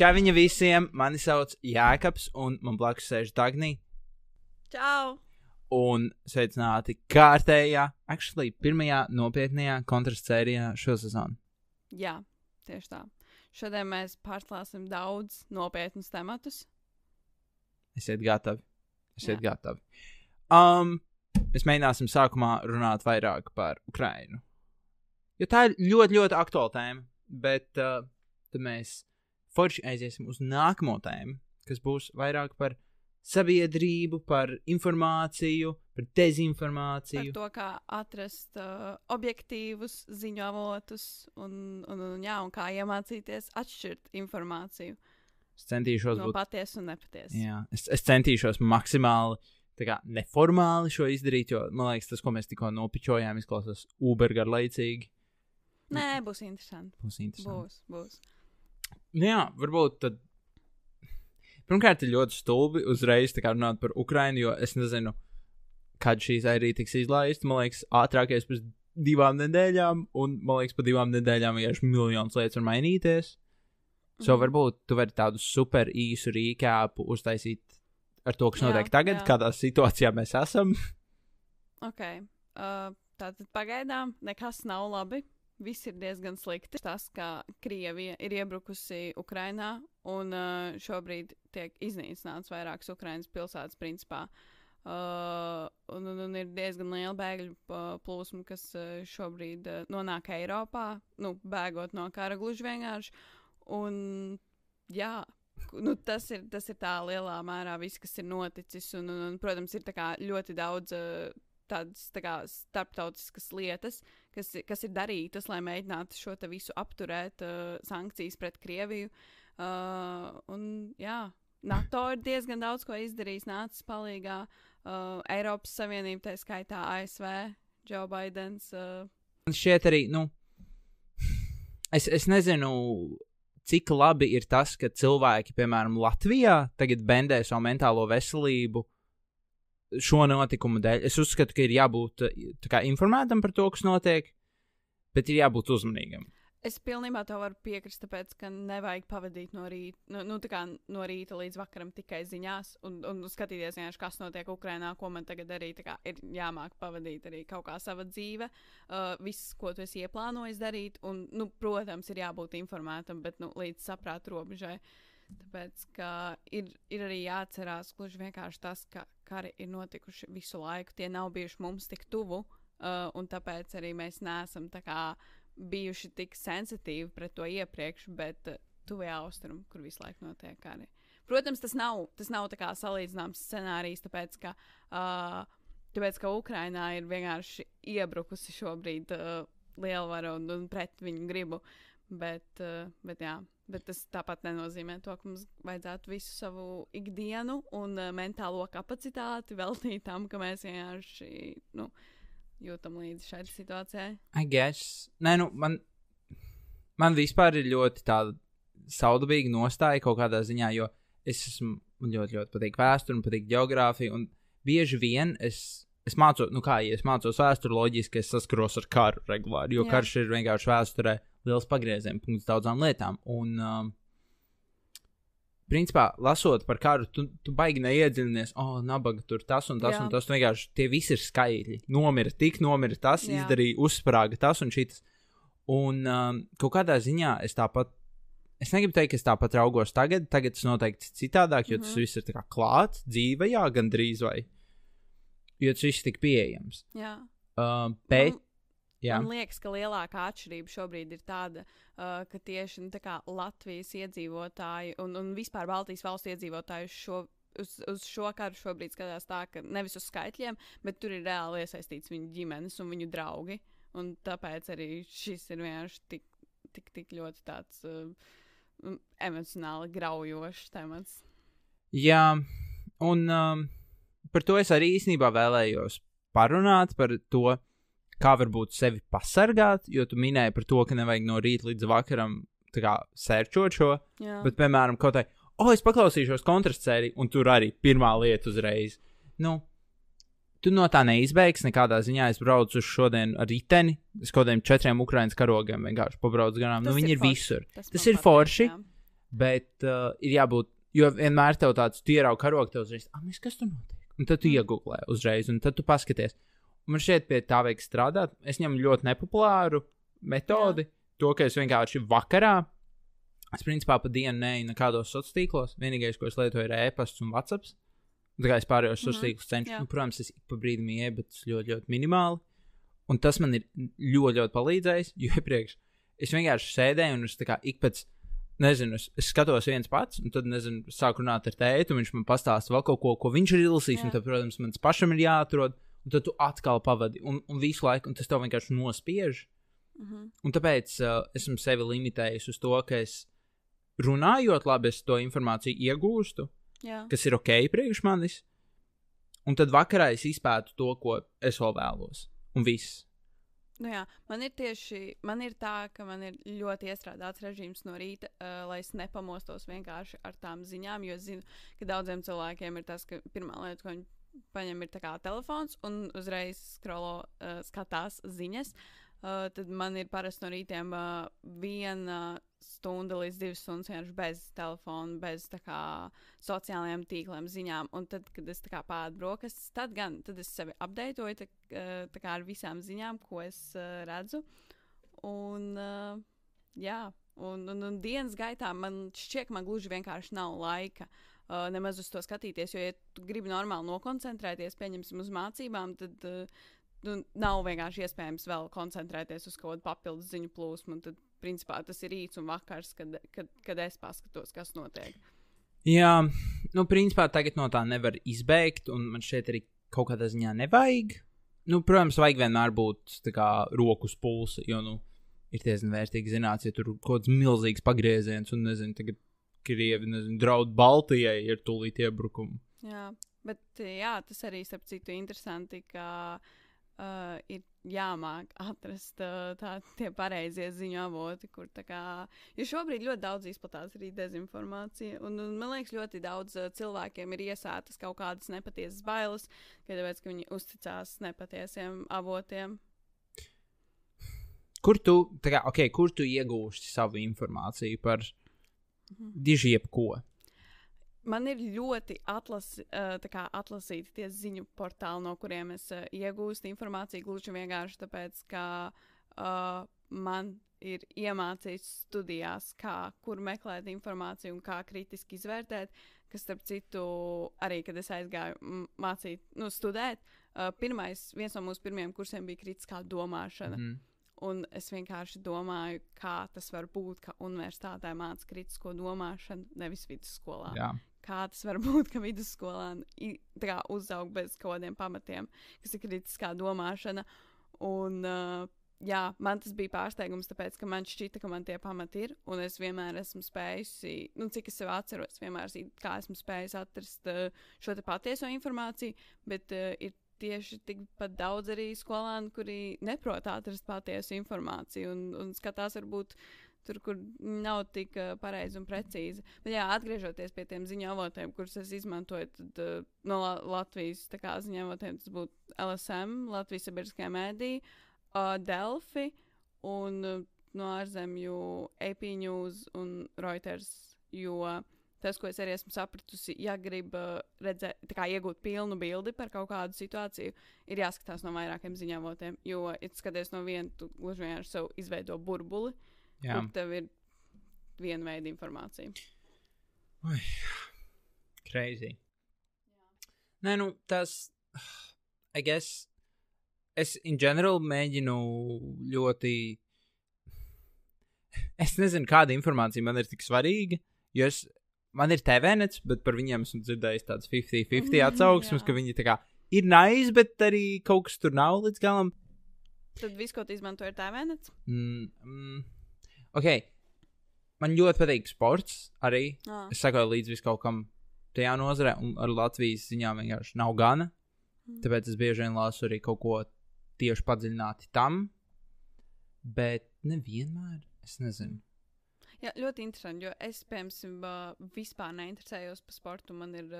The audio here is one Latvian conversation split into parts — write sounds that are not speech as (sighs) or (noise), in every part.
Čau viņa visiem, mani sauc Jēkabs, un man blakus sēž Dagnī. Čau! Un sveicināti kārtējā, actually, pirmajā nopietnējā kontrastsērijā šo sezonu. Jā, tieši tā. Šodien mēs pārklāsim daudz nopietnus tematus. Esiet gatavi. Esiet Jā. gatavi. Um, mēs mēģināsim sākumā runāt vairāk par Ukrainu. Jo tā ir ļoti, ļoti aktuāla tēma. Bet uh, tad mēs forši aiziesim uz nākamo tēmu, kas būs vairāk par sabiedrību, par informāciju, par Par dezinformāciju. to, kā atrast uh, objektīvus ziņu avotus un, un, un, jā, un kā iemācīties atšķirt informāciju Es centīšos no būt patiesa un nepatiesa. Jā, es, es centīšos maksimāli tā kā, neformāli šo izdarīt, jo man liekas, tas, ko mēs tikko nopičojām, izklausās uber garlaicīgi. Nē, būs interesanti. Būs interesanti. Būs, būs. Nu, jā, varbūt tad. Pirmkārt, ir ļoti stulbi uzreiz runāt par Ukrajinu, jo es nezinu, kad šī arī tiks izlaista. Man liekas, ātrākais pēc divām nedēļām, un man liekas, pa divām nedēļām vienkārši miljonus lietas var mainīties. So Mhm. varbūt tu vari tādu super īsu rīkāpu uztaisīt ar to, kas Jā, notiek tagad, jā. kādā situācijā mēs esam. Ok. Uh, tātad pagaidām nekas nav labi. Viss ir diezgan slikti. Tas, ka Krievija ir iebrukusi Ukrajinā un uh, šobrīd tiek iznīcināts vairākas Ukraiņas pilsētas, principā. Uh, un, un, un ir diezgan liela bēgļu uh, plūsma, kas uh, šobrīd uh, nonāk Eiropā, nu, bēgot no kara gluži vienkārši. Un, jā, nu, tas, ir, tas ir tā lielā mērā viss, kas ir noticis. Un, un, un protams, ir ļoti daudz uh, tādas tā kā, starptautiskas lietas, kas, kas ir darītas, lai mēģinātu šo visu apturēt, uh, sankcijas pret Krieviju. Uh, un, jā, NATO ir diezgan daudz ko izdarījis, nācis palīdzīgā. Uh, Eiropas Savienība, tā skaitā ASV, Joe Bidenis. Uh, Man šķiet arī, nu, es, es nezinu, cik labi ir tas, ka cilvēki, piemēram, Latvijā tagad bendē savu mentālo veselību šo notikumu dēļ. Es uzskatu, ka ir jābūt eh, kā, informētam par to, kas notiek, bet ir jābūt uzmanīgam. Es pilnībā to varu piekrist, tāpēc, ka nevajag pavadīt no rīta, nu, nu, no rīta līdz vakaram tikai ziņās un, un skatīties, vienkārši, kas notiek Ukrajinā, ko man tagad darīt. Kā Ir jāmāk pavadīt arī kaut kā sava dzīve, uh, viss, ko tu esi ieplānojis darīt. Un, nu, protams, ir jābūt informētam, bet nu, līdz saprāta robežai. Tāpēc, ka ir, ir arī jāatcerās gluži vienkārši tas, ka kari ir notikuši visu laiku, tie nav bijuši mums tik tuvu, uh, un tāpēc arī mēs neesam kā bijuši tik sensitīvi pret to iepriekš, bet uh, tuvajā austrumā, kur visu laiku notiek kari. Protams, tas nav, tas nav kā salīdzināms scenārijs, tāpēc ka, uh, tāpēc, ka Ukrainā ir vienkārši iebrukusi šobrīd uh, lielvara un, un pret viņu gribu. Bet, uh, bet, jā, bet tas tāpat nenozīmē to, ka mums vajadzētu visu savu ikdienu un uh, mentālo kapacitāti (laughs) veltīt tam, ka mēs vienkārši nu, jūtam līdzi šai situācijai. I guess. Nē, nu, man, man vispār ir ļoti tāda saudabīga nostāja kaut kādā ziņā, jo es esmu, man ļoti, ļoti patīk vēsture un patīk geogrāfija, un bieži vien es, es mācos, nu kā, ja es mācos vēsturi, loģiski es saskaros ar karu regulāri, jo. Jā. karš ir vienkārši vēsturē liels pagrieziena punkts daudzām lietām. Un, um, principā, lasot par karu, tu, tu baigi neiedziļinies, oh, nabaga tur tas un tas Jā. un tas. Vienkārši tie visi ir skaitļi. Nomira tik, nomira tas, Jā. izdarīja, uzsprāga tas un šis. Un um, kaut kādā ziņā es tāpat, es negribu teikt, ka es tāpat raugos tagad, tagad tas noteikti citādāk, jo tas Mhm. viss ir tā kā klāts dzīvajā, gandrīz vai. Jo tas viss ir tik pieejams. Jā. Um, bet, Man- jā, Man liekas, ka lielākā atšķirība šobrīd ir tāda, uh, ka tieši nu, tā Latvijas iedzīvotāji un, un vispār Baltijas valstu iedzīvotāji šo, uz, uz šo karu šobrīd skatās tā, ka nevis uz skaitļiem, bet tur ir reāli iesaistīts viņu ģimenes un viņu draugi. Un tāpēc arī šis ir vienkārši tik, tik, tik ļoti tāds uh, emocionāli graujošs temats. jā, un um, par to es arī īstenībā vēlējos parunāt par to, kā varbūt sevi pasargāt, jo tu minēji par to, ka nevajag no rīta līdz vakaram tā kā sērčot šo. Jā, Bet, piemēram, kaut kā, oh, es paklausīšos kontrastsēriju, un tur arī pirmā lieta uzreiz. Nu, tu no tā neizbeigsi nekādā ziņā. Es braucu uz šodien ar riteni, es kaut kādiem četriem Ukraiņas karogiem vienkārši pabraucu garām. Nu, Tas viņi ir ir visur. tas tas ir forši. jā. Bet uh, ir jābūt, jo vienmēr tev tāds ierauga karogs, tev uzreiz, ah, kas tur notiek? Un tad tu Mm. iegūlē uzreiz, un tad tu paskaties. Man šeit pie tā vajag strādāt. Es ņemu ļoti nepopulāru metodi, Jā. to, ka es vienkārši vakarā, es principā pa dienu neju nekādos sociālos tīklos. Vienīgais, ko es lietoju, ir e-pasts un WhatsApp. Tā kā es pārējos Mhm, sociālos tīklus cenšos, nu, protams, es pa brīdim ieju, bet tas ļoti, ļoti minimāli. Un tas man ir ļoti, ļoti palīdzējis, jo iepriekš es vienkārši sēdēju un es tā kā ik pēc, nezinu, es, es skatos viens pats, un tad, nezinu, sāku runāt ar tēti, un viņš man pastāsta vēl kaut ko, ko viņš ir izlasījis, un tad, protams, man pašam ir jāatrod, un tad tu atkal pavadi, un, un visu laiku, un tas tev vienkārši nospiež. Mhm. Un tāpēc uh, esmu sevi limitējis uz to, ka es runājot labi, es to informāciju iegūstu, Jā. kas ir ok priekš manis. Un tad vakarā es izpētu to, ko es vēl vēlos. Un viss. Nu jā, man ir tieši man ir tā, ka man ir ļoti iestrādāts režīms no rīta, uh, lai es nepamostos vienkārši ar tām ziņām. Jo es zinu, ka daudziem cilvēkiem ir tas, ka pirmā lieta, ko viņi paņem, ir telefons un uzreiz skrolo, uh, skatās ziņas. Uh, tad man ir parasti no rītiem uh, viena stunda līdz divas stundas vienkārši bez telefona, bez kā sociālajiem tīkliem, ziņām. Un tad, kad es pādu brokastis, tad gan tad es sevi apdeitoju tā, tā kā ar visām ziņām, ko es uh, redzu. Un, uh, jā, un, un, un dienas gaitā man šķiet, ka man gluži vienkārši nav laika. Uh, nemaz uz to skatīties, jo, ja tu gribi normāli nokoncentrēties, pieņemsim, uz mācībām, tad uh, nu, nav vienkārši iespējams vēl koncentrēties uz kaut kādu papildus ziņu plūsmu. Tad, principā, tas ir rīts un vakars, kad, kad, kad es paskatos, kas notiek. Jā, nu, principā tagad no tā nevar izbēgt, un man šeit arī kaut kādā ziņā nevajag. Nu, protams, vajag vienmēr būt kā rokas pulsa, jo, nu, ir diezgan vērtīgi zināt, ja tur kaut kāds milzīgs pagrieziens, un, nezinu, tagad Krievi, nezinu, draud Baltijai ir tūlīt iebrukumi. Jā, bet jā, tas arī, starp citu, interesanti, ka uh, ir jāmāk atrast uh, tā, tie pareizie ziņu avoti, kur tā kā. Jo šobrīd ļoti daudz izplatās arī dezinformācija, un, un man liekas, ļoti daudz uh, cilvēkiem ir iesētas kaut kādas nepatiesas bailes, ka tāpēc, ka viņi uzticās nepatiesiem avotiem. Kur tu, kā, ok, kur tu iegūsti savu informāciju par diži jebko? Man ir ļoti atlasi, tā kā atlasīti tie ziņu portāli, no kuriem es uh, iegūstu informāciju. Gluži vienkārši tāpēc, ka uh, man ir iemācīts studijās, kā, kur meklēt informāciju un kā kritiski izvērtēt. Kas, starp citu, arī, kad es aizgāju mācīt, nu, studēt, uh, pirmais, viens no mūsu pirmajiem kursiem bija kritiskā domāšana. Mm. Un es vienkārši domāju, kā tas var būt, ka universitātē mācīja kritisko domāšanu, nevis vidusskolā. Jā. Kā tas var būt, ka vidusskolā uzaug bez kaut kādiem pamatiem, kas ir kritiskā domāšana. Un, uh, jā, man tas bija pārsteigums, tāpēc, ka man šķita, ka man tie pamati ir. Un es vienmēr esmu spējusi, nu, cik es sev atceros, vienmēr esmu, kā esmu spējusi atrast uh, šo te patieso informāciju. Bet uh, ir tieši tikpat daudz arī skolēnu, kuri neprot atrast patiesu informāciju un, un skatās varbūt tur, kur nav tik uh, pareizi un precīzi. Bet, jā, atgriežoties pie tiem ziņu avotiem, kurus es izmantoju, tad uh, no La Latvijas kā ziņu avotiem tas būtu LSM, Latvijas sabiedriskajā mēdī, uh, Delfi un uh, no ārzemju AP News un Reuters. Jo tas, ko es arī esmu sapratusi, ja grib uh, redzēt, kā iegūt pilnu bildi par kaut kādu situāciju, ir jāskatās no vairākiem ziņavotiem. Jo, ja skaties no viena, tu gluži vienkārši sev izveido burbuli, Jā. kur tev ir viena veida informācija. Crazy. Nē, nu, tas. I guess. Es, in general, mēģinu ļoti. Es nezinu, kāda informācija man ir tik svarīga. Jo es, man ir TVNets, bet par viņiem esmu dzirdējis tādas 50-50 Mhm, atsauksmes, ka viņi kā ir nice, bet arī kaut kas tur nav līdz galam. Tad viss, ko tu izmanto, ir tēvēnets. Mm, mm, ok. Man ļoti patīk sports arī. Ah, Es sakoju līdz vis kaut kam tajā nozarē, un ar Latvijas ziņām vienkārši nav gana. Mm. Tāpēc es bieži vien lasu arī kaut ko tieši padziļināti tam. Bet nevienmēr. Es nezinu. Jā, ļoti interesanti, jo es, piemēram, vispār neinteresējos par sportu. Man ir,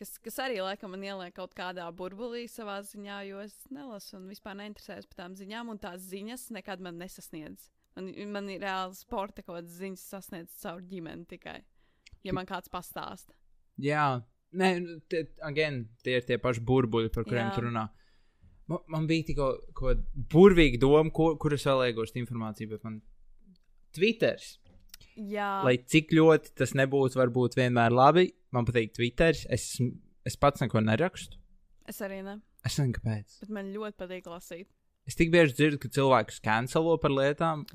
kas, kas arī laikam man ieliek kaut kādā burbulī savā ziņā, jo es nelasu un vispār neinteresējos par tām ziņām, un tās ziņas nekad man nesasniedz. Man, man ir reāli sporta kaut kādas ziņas sasniedz caur ģimeni tikai. Ja man kāds pastāsta. Jā, nē, nu, tie, again, tie ir tie paši burbuļi, par kuriem tu runā. Man, man bija tikko burvīga doma, ko, kur es vēl iegūstu informāciju, bet man Twitters. Jā, Lai cik ļoti tas nebūtu, varbūt vienmēr labi, man patīk Twitters. Es, es pats neko nerakstu. es arī ne. Es nezinu, kāpēc. Bet man ļoti patīk lasīt. Es tik bieži dzirdu, ka cilvēkus cancelo par lietām.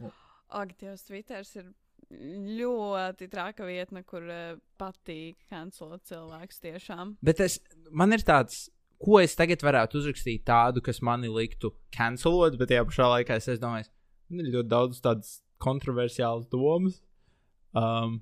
Ak, Dievs, Twitters ir ļoti traka vietne, kur uh, patīk cancelot cilvēkus tiešām. Bet es, man ir tāds, ko es tagad varētu uzrakstīt tādu, kas mani liktu cancelot, bet tajā pašā laikā es, es domāju, man ir ļoti daudz tādas kontroversiālas domas. Um,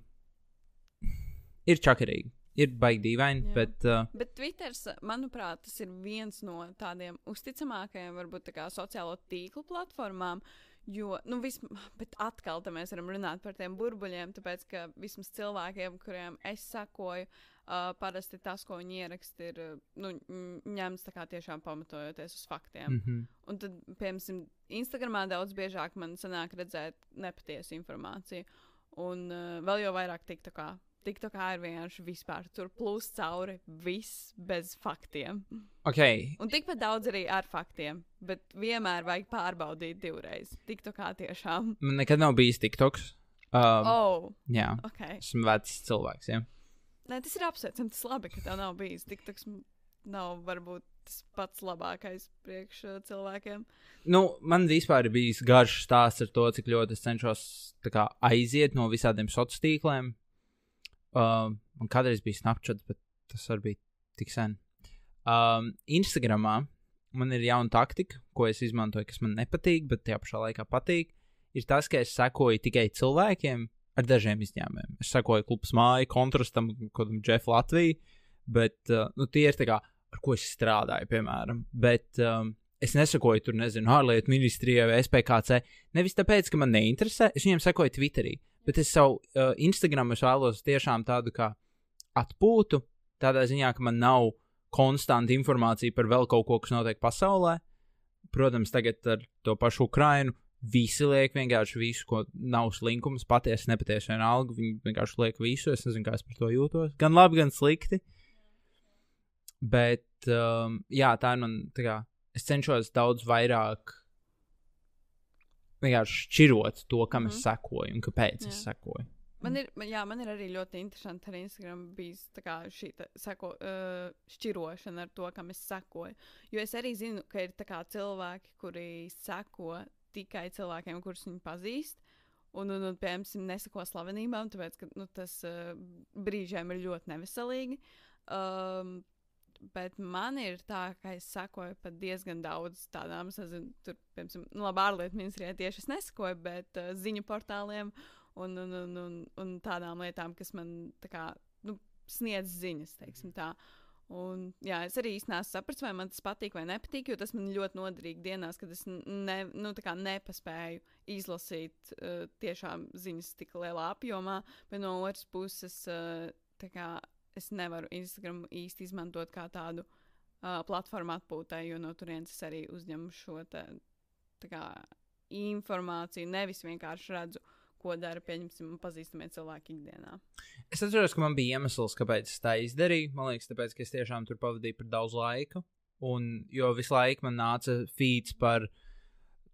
ir čakarīgi, ir baigi dīvaini, Jā. bet uh, Bet Twitters, manuprāt, tas ir viens no tādiem uzticamākajiem, varbūt tā kā sociālo tīklu platformām. Jo, nu, vism, bet atkal mēs varam runāt par tiem burbuļiem, tāpēc, ka vismaz cilvēkiem, kuriem es sakoju, uh, parasti tas, ko viņi ieraksta, ir uh, nu, ņemts tiešām pamatojoties uz faktiem. mm -hmm. Un tad, piemēram, Instagramā daudz biežāk man sanāk redzēt nepatiesu informāciju. Un uh, vēl jau vairāk TikTokā. TikTokā ir vienkārši vispār tur plūst cauri viss bez faktiem. ok, Un tikpat daudz arī ar faktiem, bet vienmēr vajag pārbaudīt divreiz. TikTokā tiešām. man nekad nav bijis TikToks. Um, oh. Jā, ok. esmu vecs cilvēks. Ja? Nē, tas ir apsveicami. Tas labi, ka tev nav bijis. TikToks m- nav varbūt tas pats labākais priekš uh, cilvēkiem. Nu, man vispār ir bijis garš stāsts ar to, cik ļoti es cenšos kā, aiziet no visādiem sociāliem tīkliem. Uh, man kādreiz bija Snapchat, bet tas arī bija tik sen. Um, Instagramā man ir jauna taktika, ko es izmantoju, kas man nepatīk, bet tajā pašā laikā patīk. Ir tas, ka es sekoju tikai cilvēkiem ar dažiem izņēmumiem. Es sekoju klubs māju, kontrastam, kādam Jeff Latviju, bet uh, nu, tie ir tā kā, ar ko es strādāju, piemēram. Bet um, es nesakoju tur, nezinu, ārlietu ministrijai vai SPKC. Nevis tāpēc, ka man neinteresē, es viņiem sekoju Twitterī, bet es savu uh, Instagram es vēlos tiešām tādu kā atpūtu, tādā ziņā, ka man nav konstanta informācija par vēl kaut ko, kas notiek pasaulē. Protams, tagad ar to pašu Ukrainu visi liek vienkārši visu, ko nav slinkums, patiesi, nepatiesi vienalga. Viņi vienkārši liek visu. Es nezinu, kā es par to jūtos. Gan labi, gan slikti. Bet, um, jā, tā ir man. Tā kā, es cenšos daudz vairāk vienkārši šķirot to, kam mm es Mhm. sekoju un kāpēc jā. es sekoju. Man ir, man- jā, man ir arī ļoti interesanti ar Instagram bijis šī tā seko, uh, šķirošana ar to, kam es sekoju. Jo es arī zinu, ka ir tā kā cilvēki, kuri seko tikai cilvēkiem, kurus viņi pazīst. Un, un, un piemēram, nesako slavenībām, tāpēc, ka nu, tas uh, brīžiem ir ļoti neveselīgi. Um, bet man ir tā, ka es sekoju pat diezgan daudz tādām, es nezinu, tur, piemēram, nu, labi, ārlietu ministrijai tieši es nesakoju, bet uh, ziņu portāliem un, un, un, un, un tādām lietām, kas man tā kā, nu, sniedz ziņas, teiksim tā. Un, jā, es arī īstenībā sapratu, vai man tas patīk vai nepatīk, jo tas man ļoti noderīgi dienās, kad es ne, nu, nepaspēju izlasīt uh, tiešām ziņas tik lielā apjomā, bet no otras puses uh, kā, es nevaru Instagram īsti izmantot kā tādu uh, platformu atpūtai, jo no turienes es arī uzņemu šo te, kā, informāciju, nevis vienkārši redzu, ko dara, pieņemsim, pazīstamie cilvēki ikdienā. Es atceros, ka man bija iemesls, kāpēc es tā izdarīju. Man liekas, tāpēc, ka es tiešām tur pavadīju par daudz laika. Un, jo visu laiku man nāca feeds par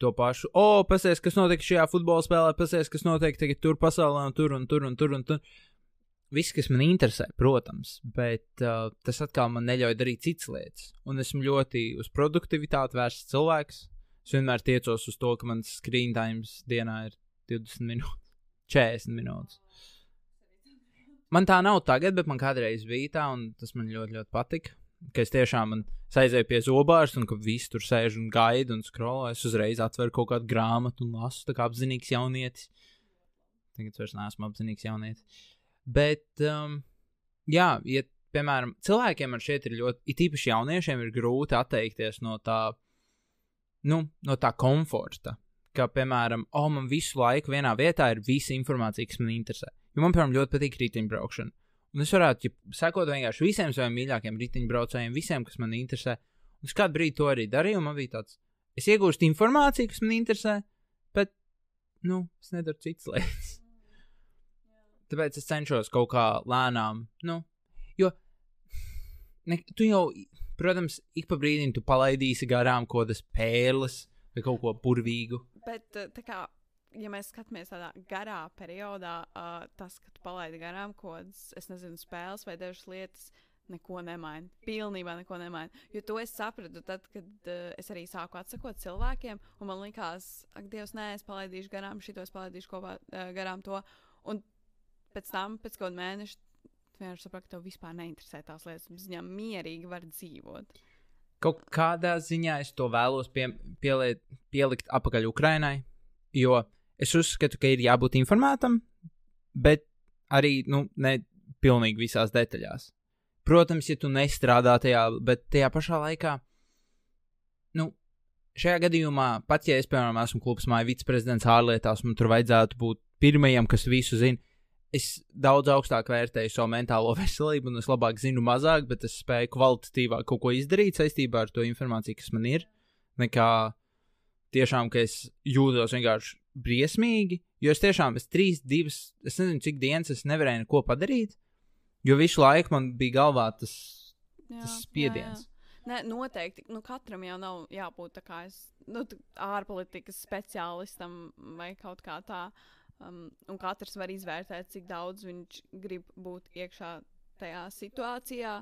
to pašu, o, oh, pasies, kas notiek šajā futbola spēlē, pasies, kas notiek tagad tur pasaulē, un tur un tur un tur. Un tur. Viss, kas man interesē, protams, bet uh, tas atkal man neļauj darīt citas lietas. Un esmu ļoti uz produktivitāti vērsts cilvēks. Es vienmēr tiecos uz to, ka mans screen times dienā ir 20 minūtes, 40 minūtes. Man tā nav tagad, bet man kādreiz bija tā, un tas man ļoti, ļoti patika. Ka es tiešām man es aizēju pie zobārsta, un ka visi tur sēž un gaida un skrolo. Es uzreiz atveru kaut kādu grāmatu un lasu, tā kā apzinīgs jaunietis. Tagad vairs neesmu apzinīgs jaunietis. Bet, um, jā, ja, piemēram, cilvēkiem man šeit ir ļoti, it īpaši jauniešiem, ir grūti atteikties no tā, nu, no tā komforta. Ka, piemēram, oh, man visu laiku vienā vietā ir visa informācija, kas man interesē. Jo man, piemēram, ļoti patīk riteņbraukšana. Un es varētu, ja sekot vienkārši visiem saviem mīļākajiem riteņbraucējiem, visiem, kas man interesē. Un es kādu brīdi to arī darīju, un man bija tāds, es iegūstu informāciju, kas man interesē, bet nu, es nedaru citas lietas. (laughs) Tāpēc es cenšos kaut kā lēnām, nu, jo ne, tu jau, protams, ik pa brīdim tu palaidīsi garām kaut kādas pērles vai kaut ko burvīgu. Bet, tā kā, ja mēs skatāmies tādā garā periodā, uh, tas, ka tu palaidi garām kaut kādas, nezinu, spēles vai dažas lietas, neko nemaina. Pilnībā neko nemaina. Jo to es sapratu, tad, kad uh, es arī sāku atsakot cilvēkiem, un man likās, ak, Dievs, nē, es palaidīšu garām šito, es palaidīšu kopā uh, garām to. Un pēc tam, pēc kaut kāda mēneša, vienkārši sapratu, ka tev vispār neinteresē tās lietas. Viņam mierīgi var dzīvot. Kaut kādā ziņā es to vēlos pie, pieliet, pielikt apakaļ Ukrainai, jo es uzskatu, ka ir jābūt informētam, bet arī nu, ne pilnīgi visās detaļās. Protams, ja tu nestrādā tajā, bet tajā pašā laikā, nu, šajā gadījumā, pat ja es, piemēram, esmu klubs māja viceprezidents ārlietās, man tur vajadzētu būt pirmajam, kas visu zina. Es daudz augstāk vērtēju savu mentālo (laughs) veselību, un es labāk zinu mazāk, bet es spēju kvalitatīvāk kaut ko izdarīt saistībā ar to informāciju, kas man ir. Nekā tiešām, ka es jūtos vienkārši briesmīgi, jo es tiešām, es trīs, divas, es nezinu, cik dienas es nevarēju neko padarīt, jo visu laiku man bija galvā tas, tas spiediens. Jā, jā. Nē, noteikti. Nu, katram jau nav jābūt tā kā es, nu, ārpolitikas speciālistam vai kaut kā tā. Um, un katrs var izvērtēt, cik daudz viņš grib būt iekšā tajā situācijā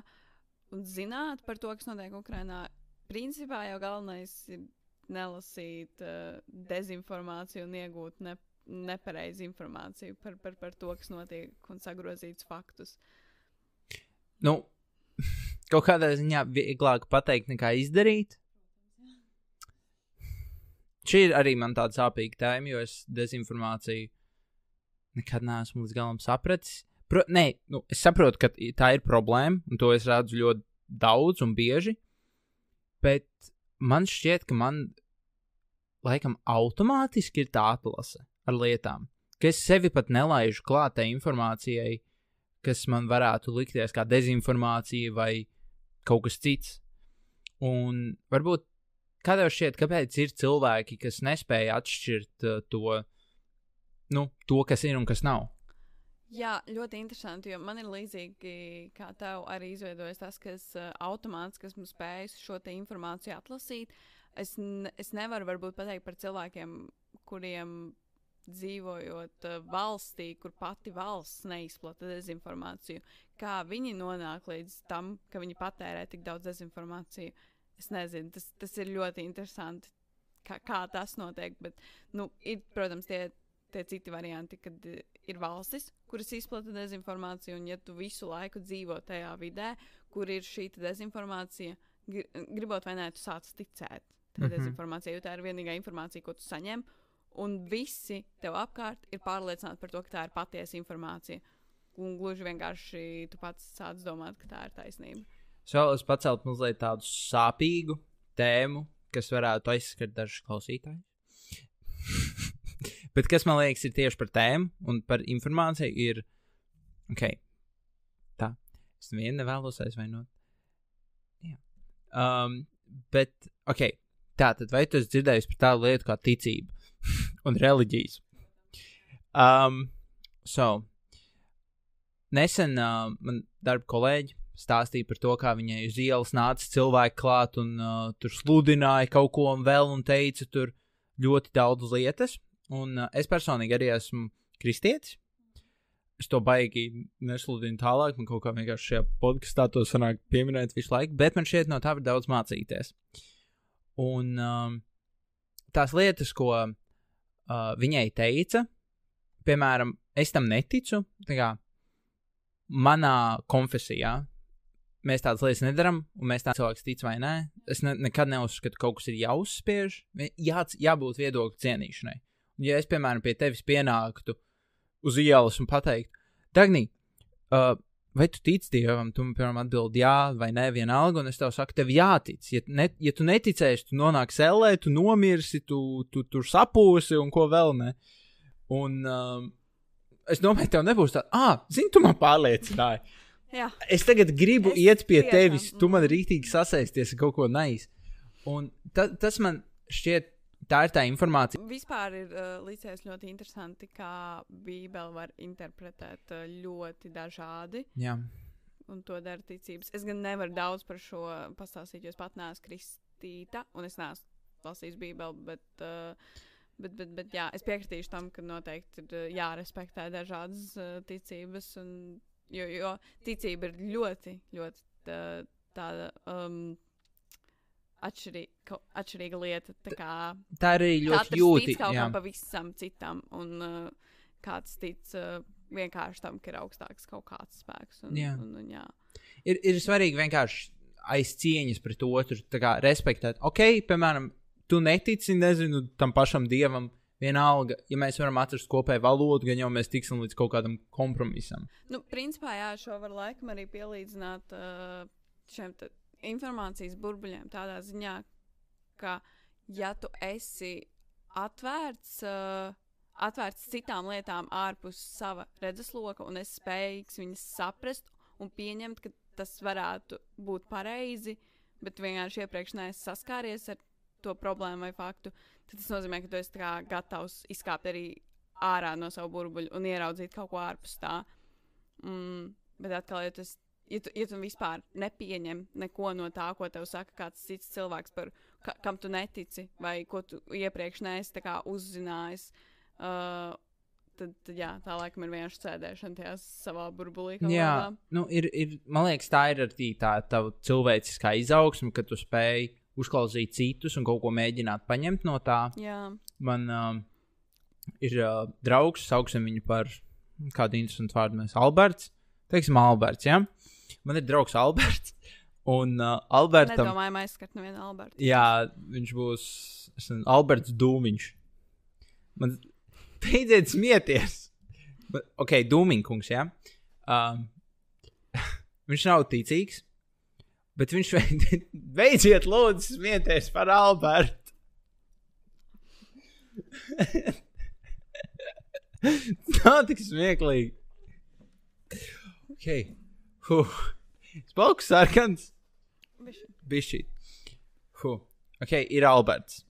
un zināt par to, kas notiek Ukrajinā. Principā jau galvenais ir nelasīt uh, dezinformāciju un iegūt ne, nepareizu informāciju par, par, par to, kas notiek, un sagrozītus faktus. Nu, (laughs) kaut kādā ziņā vieglāk pateikt nekā izdarīt. Šī ir arī man tāda sāpīga tēma, jo es dezinformāciju nekad neesmu līdz galam sapratis. Pro, nē, nu, es saprotu, ka tā ir problēma, un to es redzu ļoti daudz un bieži. Bet man šķiet, ka man laikam automātiski ir tā atlase ar lietām, ka es sevi pat nelaižu klātai informācijai, kas man varētu likties kā dezinformācija vai kaut kas cits. Un varbūt kā tev šķiet, kāpēc ir cilvēki, kas nespēja atšķirt uh, to, nu, to, kas ir un kas nav? Jā, ļoti interesanti, jo man ir līdzīgi, kā tev arī izveidojas tas, kas uh, automāts, kas mums spēj šo informāciju atlasīt. Es, es nevaru varbūt pateikt par cilvēkiem, kuriem dzīvojot uh, valstī, kur pati valsts neizplata dezinformāciju, kā viņi nonāk līdz tam, ka viņi patērē tik daudz dezinformāciju. Es nezinu, tas, tas ir ļoti interesanti, kā, kā tas notiek. Bet, nu, ir, protams, tie, tie citi varianti, kad eh, ir valstis, kuras izplata dezinformāciju, un ja tu visu laiku dzīvo tajā vidē, kur ir šī dezinformācija, gri- gribot vai nē, tu sāc ticēt tai Mhm. dezinformācijai, jo tā ir vienīgā informācija, ko tu saņem. Un visi tev apkārt ir pārliecināti par to, ka tā ir patiesa informācija. Un gluži vienkārši tu pats sāc domāt, ka tā ir taisnība. Es vēlos pacelt mazliet tādu sāpīgu tēmu, kas varētu aizskart dažus klausītājus. Bet kas man liekas, ir tieši par tēmu un par informāciju, ir. Ok, tā. Es nevienu nevēlos aizvainot. Jā. Um, bet, ok, tā tad vai tu esi dzirdējis par tādu lietu kā ticība (laughs) un reliģijas? Um, so, nesen uh, man darba kolēģi stāstīja par to, kā viņai uz ielas nāca cilvēki klāt un uh, tur sludināja kaut ko un vēl un teica tur ļoti daudz lietas. Un uh, es personīgi arī esmu kristietis. Es to baigi nesludinu tālāk, man kaut kā vienkārši šajā podkāstā to sanāk pieminēt visu laiku, bet man šķiet, no tā var daudz mācīties. Un um, tās lietas, ko uh, viņai teica, piemēram, es tam neticu. Tā kā manā konfesijā mēs tādas lietas nedarām, un mēs tādas cilvēks tic vai nē. Es ne, nekad neuzskatu, ka kaut kas ir jāuzspiež. Jā, jābūt viedokļu cienīšanai. Ja es, piemēram, pie tevis pienāktu uz ielas un pateiktu, Dagni, uh, vai tu tici dievam? Tu man, piemēram, atbildi jā vai nē, vienalga, un es tev saku, tev jātic. Ja, ne, ja tu neticēsi, tu nonāksi ellē, tu nomirsi, tu, tu tur sapūsi un ko vēl ne. Un um, es domāju, tev nebūs tā, ah, zini, tu man pārliecināji. Jā, Es tagad gribu Es iet pie tiešām, tevis, tu mm. man rītīgi sasēsties ar kaut ko nais. Un ta, tas man šķiet tā ir tā informācija. Vispār ir uh, līdzies ļoti interesanti, kā Bībeli var interpretēt uh, ļoti dažādi. Jā. Un to dara ticības. Es gan nevaru daudz par šo pastāstīt, jo es pat neesmu kristīta, un es neesmu lasījis Bībeli, bet, uh, bet, bet, bet jā, es piekritīšu tam, ka noteikti ir jārespektē dažādas uh, ticības, un, jo, jo ticība ir ļoti, ļoti tā, tāda. Um, atšķirīga, atšķirīga lieta. Tā, kā, tā arī ļoti tic kaut jā. kam pavisam citam, un uh, kāds tic uh, vienkārši tam, ka ir augstāks kaut kāds spēks. Un, Jā. un, un, jā. ir, ir svarīgi vienkārši aiz cieņas pret otru, kā respektēt. Ok, piemēram, tu netici, nezinu, tam pašam dievam. Vienalga, ja mēs varam atrast kopēju valodu, gan jau mēs tiksim līdz kaut kādam kompromisam. Nu, principā, jā, šo var laikam arī pielīdzināt uh, šiem informācijas burbuļiem tādā ziņā, ka, ja tu esi atvērts, uh, atvērts citām lietām ārpus sava redzesloka un esi spējīgs viņas saprast un pieņemt, ka tas varētu būt pareizi, bet vienkārši iepriekš neesi saskāries ar to problēmu vai faktu, tad tas nozīmē, ka tu esi gatavs izkāpt arī ārā no savu burbuļu un ieraudzīt kaut ko ārpus tā. Mm, bet atkal, ja esi- ja tu, ja tu vispār nepieņem neko no tā, ko tev saka kāds cits cilvēks, par ka, kam tu netici, vai ko tu iepriekš neesi uzzinājis, uh, tad, tad jā, tā laikam ir vienkārši sēdēšana tajā savā burbulī. Jā, kādā. nu, ir, ir, man liekas, tā ir arī tā tava cilvēciskā izaugsme, ka tu spēj uzklausīt citus un kaut ko mēģināt paņemt no tā. jā. Man um, ir uh, draugs, sauksim viņu par kādu interesantu vārdu, mēs Alberts. Teiksim, Alberts, ja? Man ir draugs Alberts. (laughs) Un uh, Albertam, Nedomājam aizskart nevienu Albertu. jā, viņš būs es nezinu, Alberts Dūmiņš. Man beidziet smieties. Bet, ok, Dūmiņkungs, jā. Um, (laughs) viņš nav ticīgs, bet viņš (laughs) beidziet lūdzu smieties par Albertu. Nav tik smieklīgi. Ok. Huh. Spauks sarkans. Bišķi. Huh. Ok, ir Alberts.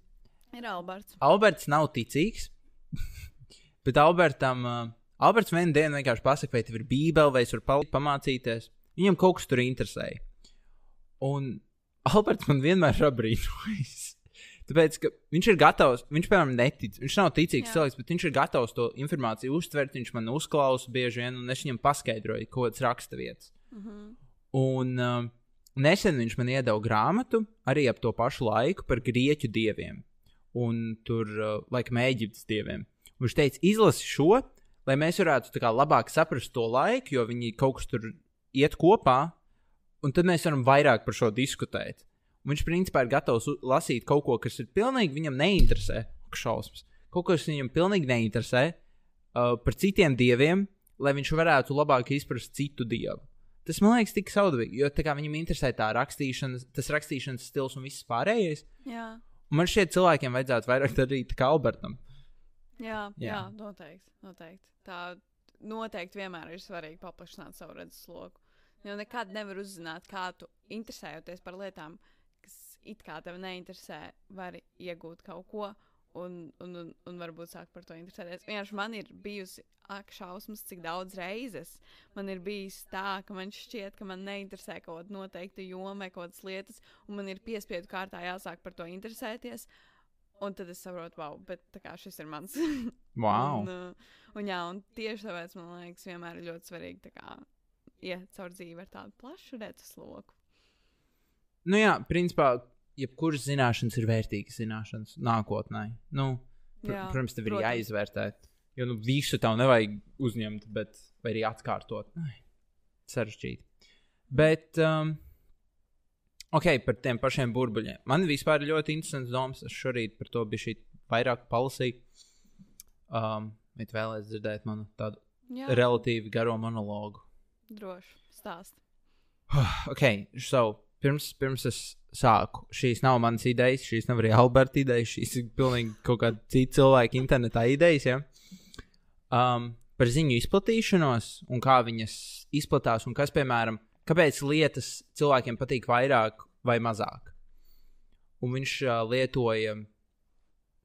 Ir Alberts. Alberts nav ticīgs. (laughs) bet Albertam, uh, Alberts vienu dienu vienkārši pasakā, vai tev ir bībele, vai es varu palikt, pamācīties. Viņam kaut kas tur interesēja. Un Alberts man vienmēr ir apbrīnojis. (laughs) Tāpēc, ka viņš ir gatavs, viņš, piemēram, netic. Viņš nav ticīgs Jā. cilvēks, bet viņš ir gatavs to informāciju uztvert. Viņš man uzklausa bieži vien, un es viņam paskaidroju kaut kādas raksturvietas. Mhm. Un uh, nesen viņš man iedeva grāmatu arī ap to pašu laiku par grieķu dieviem. Un tur, uh, laikam, Eģiptes dieviem. Un viņš teica, izlasi šo, lai mēs varētu kā labāk saprast to laiku, jo viņi kaut kas tur iet kopā, un tad mēs varam vairāk par šo diskutēt. Un viņš principā ir gatavs lasīt kaut ko, kas ir pilnīgi viņam neinteresē. Šausmas. Kaut kas viņam pilnīgi neinteresē uh, par citiem dieviem, lai viņš varētu labāk izprast citu dievu. Tas man liekas tik saudabīgi, jo tā kā viņam interesē tā rakstīšana, tas rakstīšanas stils un viss pārējais. Jā. Un man šķiet, cilvēkiem vajadzētu vairāk darīt kā Albertam. Jā, jā. Jā. noteikti, noteikti. Tā noteikti vienmēr ir svarīgi paplašināt savu redzesloku. Jo nekad nevar uzzināt, kā tu interesējoties par lietām, kas it kā tev neinteresē, vari iegūt kaut ko. Un, un, un, un varbūt sākt par to interesēties. Vienkārši man ir bijusi ak, šausmas, cik daudz reizes man ir bijis tā, ka man šķiet, ka man neinteresē kaut kāda noteikta joma kaut kādas lietas, un man ir piespiedu kārtā jāsāk par to interesēties. Un tad es saprotu, wow, bet kā šis ir mans. (laughs) Wow! un, uh, un, jā, un tieši tāpēc man liekas, vienmēr ir ļoti svarīgi kā, iet caur dzīvi ar tādu plašu redzesloku. Nu jā, principā, jebkuras zināšanas ir vērtīgas zināšanas nākotnē. Nu, pr Jā, protams, tev ir protams. jāizvērtē. Jo nu, visu tev nevajag uzņemt, bet arī atkārtot. Ai, Sarežģīti. Bet, um, ok, par tiem pašiem burbuļiem. Man vispār ir ļoti interesants domas. Es šorīt par to biju vairāk palasīju. Um, Bet vēlēs dzirdēt manu tādu Jā, relatīvi garo monologu. droši stāst. (sighs) ok, so, pirms, pirms es sāku, šīs nav manas idejas, šīs nav arī Alberta idejas, šīs ir pilnīgi kaut kāda cita cilvēka internetā idejas. Ja? Um, par ziņu izplatīšanos un kā viņas izplatās, un kas, piemēram, kāpēc lietas cilvēkiem patīk vairāk vai mazāk. Un viņš uh, lietoja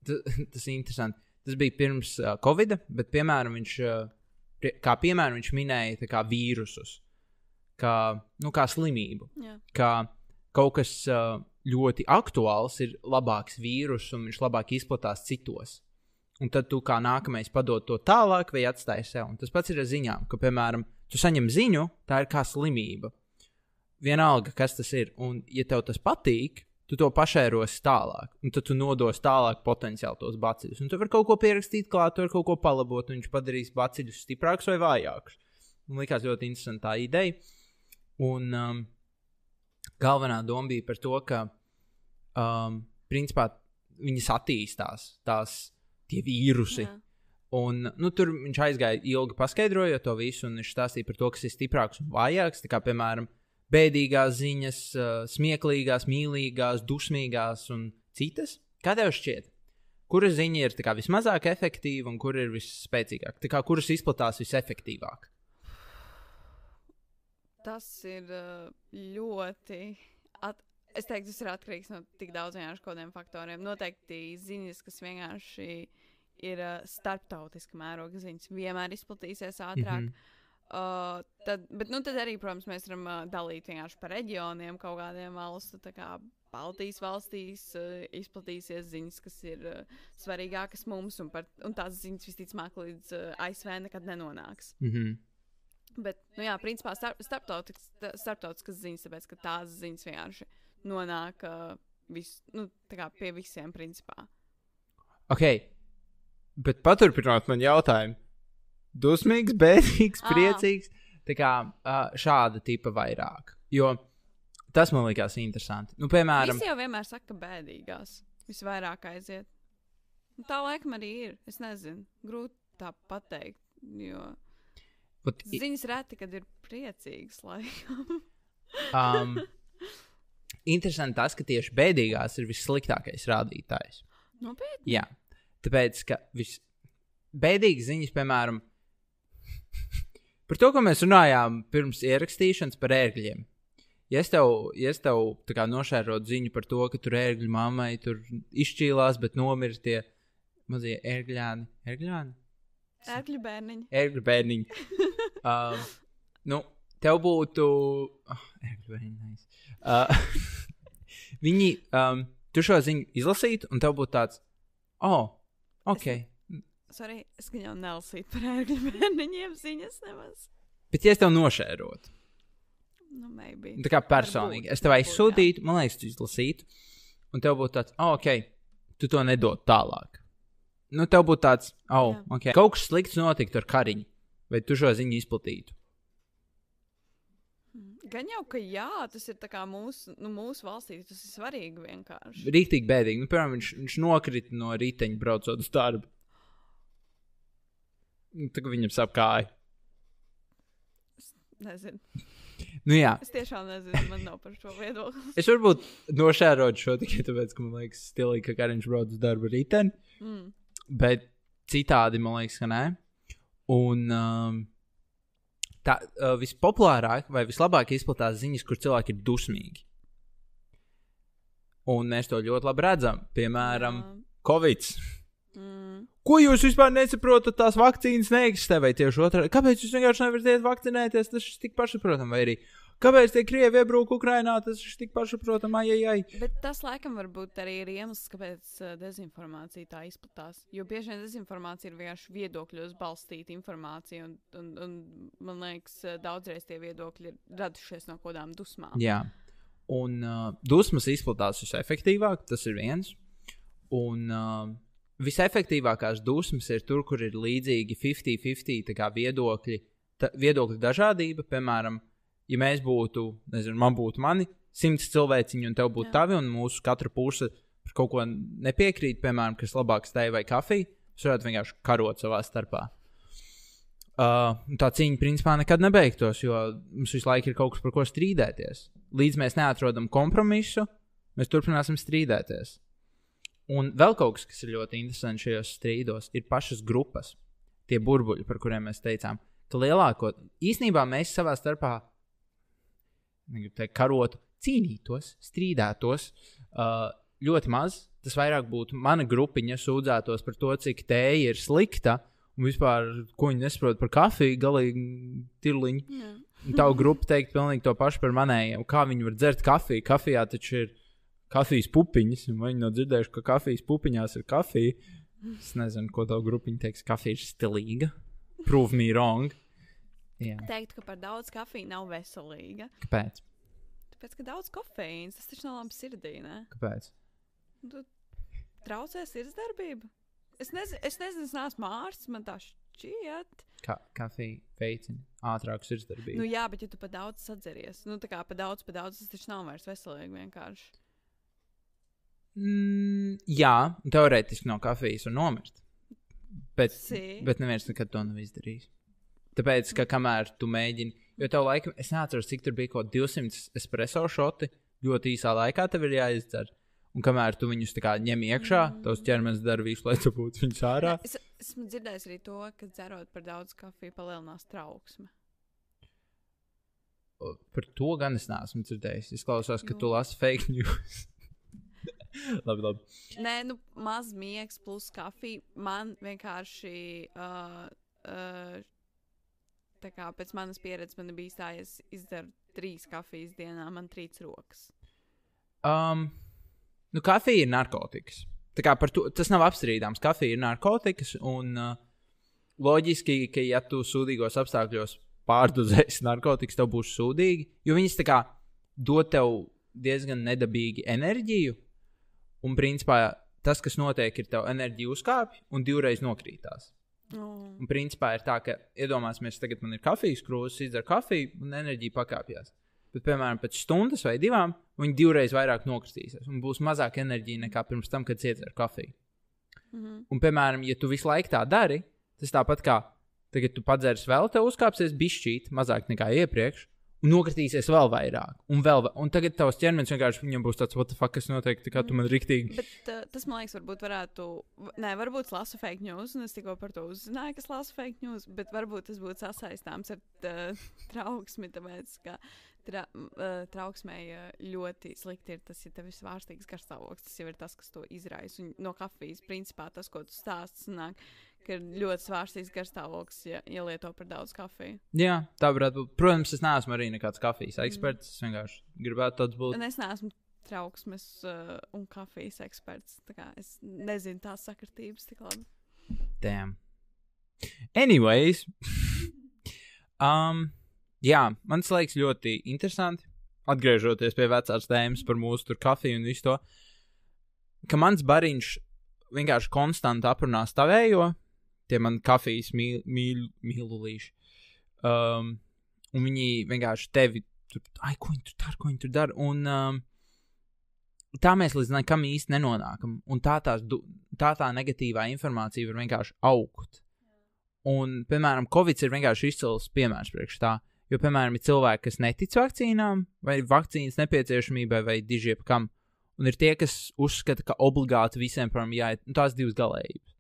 tas, (laughs) tas ir interesanti. Tas bija pirms uh, Covid, bet, piemēram, viņš, uh, kā piemēram, viņš minēja kā vīrusus, kā, nu, kā slimību, Jā. kā kaut kas uh, ļoti aktuāls ir labāks vīrus un viņš labāk izplatās citos. Un tad tu kā nākamais padod to tālāk vai atstāji sev. Un tas pats ir ar ziņām, ka, piemēram, tu saņem ziņu, tā ir kā slimība. Vienalga, kas tas ir. Un, ja tev tas patīk, tu to pašērosi tālāk. Un tad tu nodos tālāk potenciāli tos baciļus. Un tu vari kaut ko pierakstīt klāt, tu vari kaut ko palabot, un viņš padarīs baciļus stiprākus vai vājākus. Man liekas ļoti interesanta ideja. Un um, galvenā doma bija par to, ka um, principā viņas attīstās, tās tie vīrusi. Jā. Un, nu, tur viņš aizgāja ilgi paskaidrojot to visu, un viņš stāstīja par to, kas ir stiprāks un vājāks. Kā, piemēram, bēdīgās ziņas, uh, smieklīgās, mīlīgās, dusmīgās un citas. Kā tev šķiet? Kura ziņa ir kā, vismazāk efektīva un kur ir visspēcīgāka? Kuras izplatās visefektīvāk? Tas ir uh, ļoti. At... Es teiktu, tas ir atkarīgs no tik daudziem kādiem faktoriem. Noteikti ziņas, kas vienkārši ir uh, starptautiska mēroga ziņas, vienmēr izplatīsies ātrāk. Mm. -hmm. Uh, tad, bet, nu, tad arī, protams, mēs varam uh, dalīt vienkārši par reģioniem, kaut kādiem valstu, tā kā Baltijas valstīs uh, izplatīsies ziņas, kas ir uh, svarīgākas mums, un, par, un tās ziņas visticamāk līdz uh, ASV nekad nenonāks. Mm -hmm. Bet, nu jā, principā starp, starptautiskas, starptautiskas ziņas, tāpēc, ka tās ziņas vienkārši nonāk uh, vis, nu, pie visiem, principā. Ok, bet paturpinot man jautājumu. Dusmīgs, bēdīgs, priecīgs. Tā kā uh, šāda tipa vairāk. Jo tas man likās interesanti. Nu, piemēram, Visi jau vienmēr saka, ka bēdīgās visvairāk aiziet. Un tā laikam arī ir. Es nezinu, grūti tā pateikt. Jo i- ziņas reti, kad ir priecīgas laikam. um, (laughs) interesanti tas, ka tieši bēdīgās ir vissliktākais rādītājs. Nopietni. Jā, tāpēc, ka visbēdīgas ziņas, piemēram, par to, ko mēs runājām pirms ierakstīšanas par ērgļiem. Ja es tev, ja es tev kā nošērotu ziņu par to, ka tur ērgļu mammai tur izšķīlās, bet nomira tie mazie ērgļāni. Ērgļāni? Ērkļu bērniņi. Ērgļu bērniņi. um, nu, tev būtu. Oh, ērgļu bērniņi. Nice. Uh, viņi, um, tu šo ziņu izlasītu, un tev būtu tāds, oh, ok. Sorry, es gan jau nelasīju par ērkļu bērniņiem ziņas nemaz. Bet, ja es tev nošērotu, Nu, maybe. tā kā personīgi, Varbūt, es tev aizsūtītu, man liekas, tu izlasītu, un tev būtu tāds, oh, ok, tu to nedod tālāk. Nu, tev būtu tāds, oh, Jā. ok, kaut kas slikts notiktu ar kariņu, vai tu šo ziņu izplatītu. Gan jau, ka jā, tas ir mūsu, nu, mūsu valstī, tas ir svarīgi vienkārši. Rīktīgi bēdīgi. Nu, piemēram, viņš, viņš nokrita no riteņa braucot uz darbu. Nu, kā viņam sap kāja. Nezinu. Nu, jā, Es tiešām nezinu, man nav par šo viedokli. es varbūt nošērotu šo tikai tāpēc, ka man liekas, stilīgi, ka Kariņš brauc uz darbu ar riteni. Mm. Bet citādi man liekas, ka nē. Un um, tā uh, vispopulārāk vai vislabāk izplatās ziņas, kur cilvēki ir dusmīgi. Un mēs to ļoti labi redzam. Piemēram, Covid. Mm. Ko jūs vispār nesaprotat? Tās vakcīnas neeksistē, vai tieši otrādi? Kāpēc jūs vienkārši nevarat iet vakcinēties? Tas ir tik pašsaprotami, vai arī kāpēc tie krievi iebruka Ukrajinā? Tas ir tik pašsaprotami, ai, ai, ai. Bet tas laikam varbūt arī ir iemesls, kāpēc uh, dezinformācija tā izplatās. Jo bieži vien dezinformācija ir vienkārši viedokļos balstīta informācija, un, un, un man liekas, uh, daudzreiz tie viedokļi ir radušies no kaut kādām dusmām. Jā, un uh, dusmas izplatās visefektīvāk, tas ir viens. Un uh, visefektīvākās dusmas ir tur, kur ir līdzīgi 50-50 tā kā viedokļi, ta, viedokļu dažādība. Piemēram, ja mēs būtu, nezinu, man būtu mani simts cilvēciņi, un tev būtu tavi, un mūsu katra puse par kaut ko nepiekrīt, piemēram, kas labāks tai vai kafija, mēs varētu vienkārši karot savā starpā. Uh, tā cīņa principā nekad nebeigtos, jo mums visu laiku ir kaut kas, par ko strīdēties. Līdz mēs neatrodam kompromisu, mēs turpināsim strīdēties. Un vēl kaut kas, kas ir ļoti interesants šajos strīdos, ir pašas grupas, tie burbuļi, par kuriem mēs teicām, ka lielāko īsnībā mēs savā starpā, negribu teikt, karotu, cīnītos, strīdētos uh, ļoti maz. tas vairāk būtu mana grupiņa sūdzētos par to, cik tēja ir slikta. Un vispār, ko viņi nesaprot par kafiju, galīgi tirliņi. Jā. Un Tavu grupu teikt pilnīgi to pašu par manējiem. Kā viņi var dzert kafiju? Kafijā taču ir kafijas pupiņas, un viņi nav dzirdējuši, ka kafijas pupiņās ir kafija. Es nezinu, ko tavu grupiņu teiks. Kafija ir stilīga. Prove me wrong. Jā, Teikt, ka par daudz kafijas nav veselīga. kāpēc? Tāpēc, ka daudz kofeīna tas taču nav labi sirdī. Ne? kāpēc? Tu traucē sirdsdarbību. Es nezinu, es nezinu, es neesmu ārsts, man tā šķiet. Kā kafija veicina ātrāku sirdsdarbību. Nu, jā, bet ja tu pa daudz sadzeries, nu tā kā pa daudz, pa daudz, tas taču nav vairs veselīgi vienkārši. Mm, jā, teorētiski no kafijas var nomirt. Bet, Si. bet neviens nekad to nav izdarījis. Tāpēc, ka kamēr tu mēģini, jo tev laikam, es neatceros, cik tur bija kaut kādi 200 espreso šoti, ļoti īsā laikā tev ir jāizdzer. Un kamēr tu viņus ņem iekšā, mm. tavs ķermenis dara visu, lai tu būtu viņus ārā. Ne, es esmu dzirdējis arī to, ka dzerot par daudz kafiju palielinās trauksme. Par to gan es neesmu dzirdējis. Es klausos, ka Nu. tu lasi fake news. (laughs) labi, labi. Nē, nu, maz miegs plus kafija. Man vienkārši, uh, uh, tā kā pēc manas pieredzes, man bija tā, ja es izdaru trīs kafijas dienā, man trīc rokas. Um, nu, kafija ir narkotikas. Tā kā par to, tas nav apstrīdāms. Kafija ir narkotikas, un uh, loģiski, ka, ja tu sūdīgos apstākļos pārdozēsi narkotikas, tev būs sūdīgi, jo viņas tā kā dod tev diezgan nedabīgi enerģiju, un principā tas, kas notiek, ir tev enerģija uzkāpj un divreiz nokrītās. Oh. Un principā ir tā, ka iedomāsimies, tagad man ir kafijas krūzes, izdzer kafiju, un enerģija pakāpjas. Bet, piemēram, pēc stundas vai divām viņi divreiz vairāk nokristīsies. Un būs mazāk enerģija nekā pirms tam, kad iedzer kafiju. Mm -hmm. Un, piemēram, ja tu visu laiku tā dari, tas tāpat kā tagad tu padzers vēl, tev uzkāpsies bišķīt mazāk nekā iepriekš. Un nokritīsies vēl vairāk, un vēl vairāk. Un tagad tavs ķermenis vienkārši viņam būs tāds, what the fuck, kas notiek, kā tu man riktīgi. Bet uh, tas, man liekas, varbūt varētu. Nē, varbūt lasu fake news, un es tikko par to uzzināju, kas lasu fake news, bet varbūt tas būtu sasaistāms ar uh, (laughs) trauksmi, tāpēc, ka tra, uh, trauksmei uh, ļoti slikti ir tas, ja tev ir svārstīgs garstāvoklis. Tas jau ir tas, kas to izraisa. Un no kafijas, principā, tas, ko tu stāsti, sanāk, ka ir ļoti svārstīgs garstāvoklis, ja, ja lieto par daudz kafiju. Jā, tā varētu būt. Protams, es neesmu arī nekāds kafijas eksperts. Es vienkārši gribētu tāds būt. Un es neesmu trauksmes uh, un kafijas eksperts. tā kā Es nezinu tās sakritības tik labi. Damn. Anyways, (laughs) um, jā, man liekas ļoti interesanti. Atgriežoties pie vecās tēmas par mūsu tur kafiju un visu to, ka mans bariņš vienkārši konstanti aprunā stavējo, tie man kafijas mīl, mīl, mīlulīši. Um, un viņi vienkārši tevi tur, ai, ko viņi tur dara, ko viņi tur dara. Un um, tā mēs līdz nekam īsti nenonākam. Un tā, tās, tā tā negatīvā informācija var vienkārši augt. Un, piemēram, Covid ir vienkārši izcils piemērs priekš tā. Jo, piemēram, ir cilvēki, kas netic vakcīnām, vai vakcīnas nepieciešamībai, vai dižiep kam. Un ir tie, kas uzskata, ka obligāti visiem par jāiet, nu, tās divas galējības.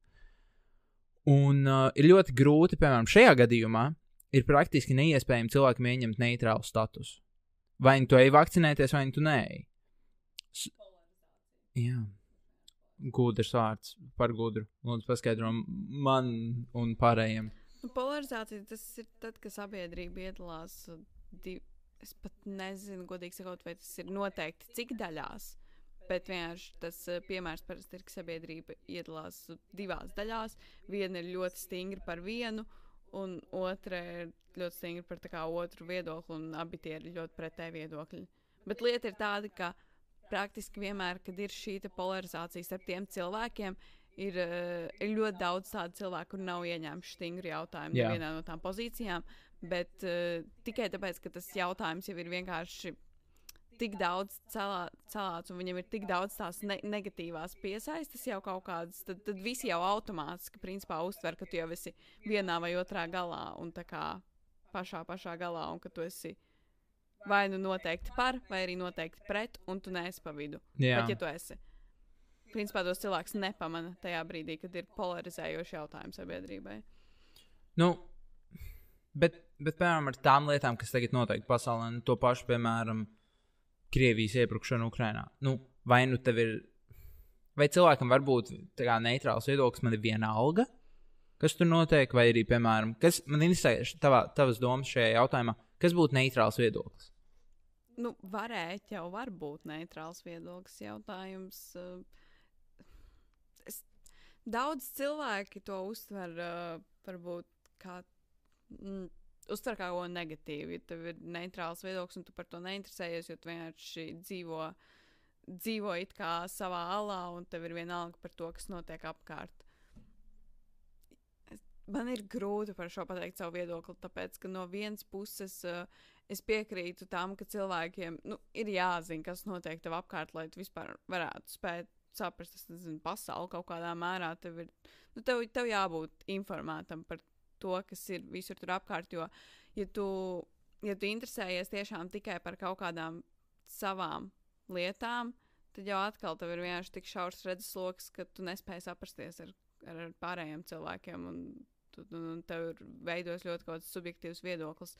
Un uh, ir ļoti grūti, piemēram, šajā gadījumā, ir praktiski neiespējami cilvēkam ieņemt neitrālu statusu. Vai nu tu ej vakcinēties, vai nu tu nē. S Jā. Gudrs vārds par gudru. Lūdzu, paskaidro man un pārējiem. Nu, polarizācija tas ir tad, kad sabiedrība iedalās. uh, Div... Es pat nezinu, godīgi sakot, vai tas ir noteikti cik daļās. Bet vienkārši tas uh, piemērs parasti ir, ka sabiedrība iedalās divās daļās. Viena ir ļoti stingra par vienu, un otra ir ļoti stingra par kā otru viedokli, un abi tie ir ļoti pretēji viedokļi. Bet lieta ir tāda, ka praktiski vienmēr, kad ir šī polarizācija starp tiem cilvēkiem, ir, uh, ir ļoti daudz tādu cilvēku, kur nav ieņēmuši stingru jautājumu Jā. nevienā no tām pozīcijām. Bet uh, tikai tāpēc, ka tas jautājums jau ir vienkārši tik daudz celā, celāts, un viņam ir tik daudz tās ne negatīvās piesaistes jau kaut kādas, tad, tad visi jau automātiski principā uztver, ka tu jau esi vienā vai otrā galā un tā kā pašā, pašā galā, un ka tu esi vai nu noteikti par, vai arī noteikti pret, un tu neesi pa vidu. Jā, Bet, ja tu esi, principā tos cilvēks nepamana tajā brīdī, kad ir polarizējoši jautājumi sabiedrībai. nu, bet, bet, piemēram, ar tām lietām, kas tagad notiek pasaulē, nu, to pašu, piemēram, Krievijas iebrukšanu Ukrajinā. Nu, vai nu tev ir, vai cilvēkam var būt neitrāls viedoklis, man ir viena alga, kas tur notiek, vai arī, piemēram, kas man interesē tavā, tavas domas šajā jautājumā, kas būtu neitrāls viedoklis? Nu, varētu jau var būt neitrāls viedoklis jautājums. Uh, es, daudz cilvēki to uztver uh, varbūt kā. Mm, Uztver kā ko negatīvu, ja tev ir neitrāls viedoklis un tu par to neinteresējies, jo tu vienkārši dzīvo, dzīvo it kā savā alā un tev ir vienalga par to, kas notiek apkārt man ir grūti par šo pateikt savu viedokli, tāpēc, ka no vienas puses uh, es piekrītu tam, ka cilvēkiem nu, ir jāzina, kas notiek tev apkārt, lai tu vispār varētu spēt saprast, es nezinu, pasauli kaut kādā mērā. Tev ir nu, tev, tev jābūt informētam par to, kas ir visur tur apkārt. Jo, ja tu, ja tu interesējies tiešām tikai par kaut kādām savām lietām, tad jau atkal tev ir vienkārši tik šaurs redzesloks, ka tu nespēji saprasties ar, ar pārējiem cilvēkiem. Un, un, un tev ir veidojas ļoti kaut kāds subjektīvs viedoklis.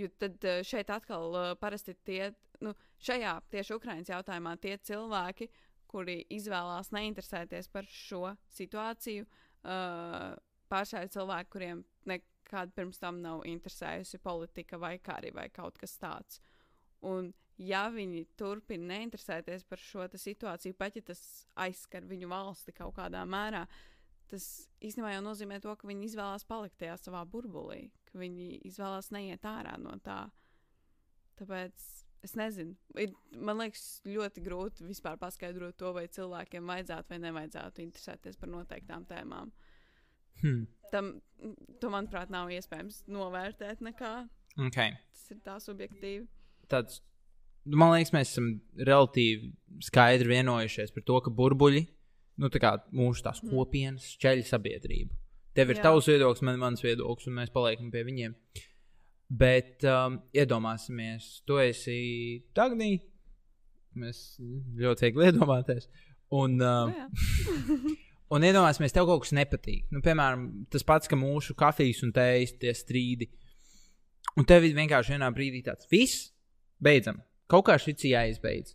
Jo tad eh, šeit atkal uh, parasti tie, nu, šajā tieši Ukraiņas jautājumā tie cilvēki, kuri izvēlās neinteresēties par šo situāciju, uh, pārsvarā cilvēki, kuriem nekad pirms tam nav interesējusi politika vai kari vai kaut kas tāds. Un, ja viņi turpina neinteresēties par šo situāciju, pat ja tas aizskar viņu valsti kaut kādā mērā, tas īstenībā jau nozīmē to, ka viņi izvēlās palikt tajā savā burbulī, ka viņi izvēlās neiet ārā no tā. Tāpēc es nezinu, ir, man liekas, ļoti grūti vispār paskaidrot to, vai cilvēkiem vajadzētu vai nevajadzētu interesēties par noteiktām tēmām. Hmm. Tam, to, manuprāt, nav iespējams novērtēt nekā. Okay. Tas ir tā subjektīvi. Tāds, man liekas, mēs esam relatīvi skaidri vienojušies par to, ka burbuļi nu, tā kā mūsu tās mm. kopienas ceļ sabiedrību. Tev ir Jā. tavs viedoklis, man ir mans viedoklis, un mēs paliekam pie viņiem. Bet um, iedomāsimies, tu esi Dāngnī. Mēs ļoti viegli iedomāties. Un, um, (laughs) (laughs) un iedomāsimies, tev kaut kas nepatīk. Nu, piemēram, tas pats, ka mūsu kafijas un tējas tie strīdi. Un tev vienkārši vienā brīdī tāds - viss, beidzam. Kaut kā šis jāizbeidz.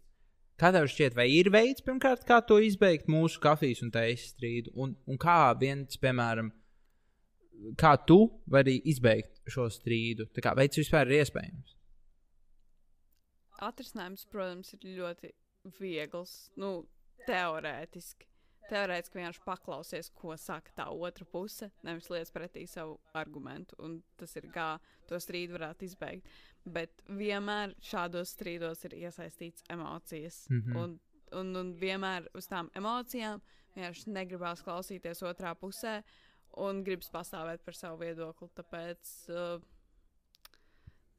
Kā tev šķiet, vai ir veids, pirmkārt, kā to izbeigt mūsu kafijas un tējas strīdu? Un, un kā viens, piemēram, kā tu vari izbeigt šo strīdu? Tā kā veids vispār ir iespējams? Atrisinājums, protams, ir ļoti viegls, nu, teorētiski. Teorētiski vienkārši paklausies, ko saka tā otra puse, nevis lietas pretī savu argumentu, un tas ir kā to strīdu varētu izbeigt. Bet vienmēr šādos strīdos ir iesaistīts emocijas. Mm -hmm. un, un, un vienmēr uz tām emocijām vienkārši negribās klausīties otrā pusē un gribas pastāvēt par savu viedokli. Tāpēc, uh,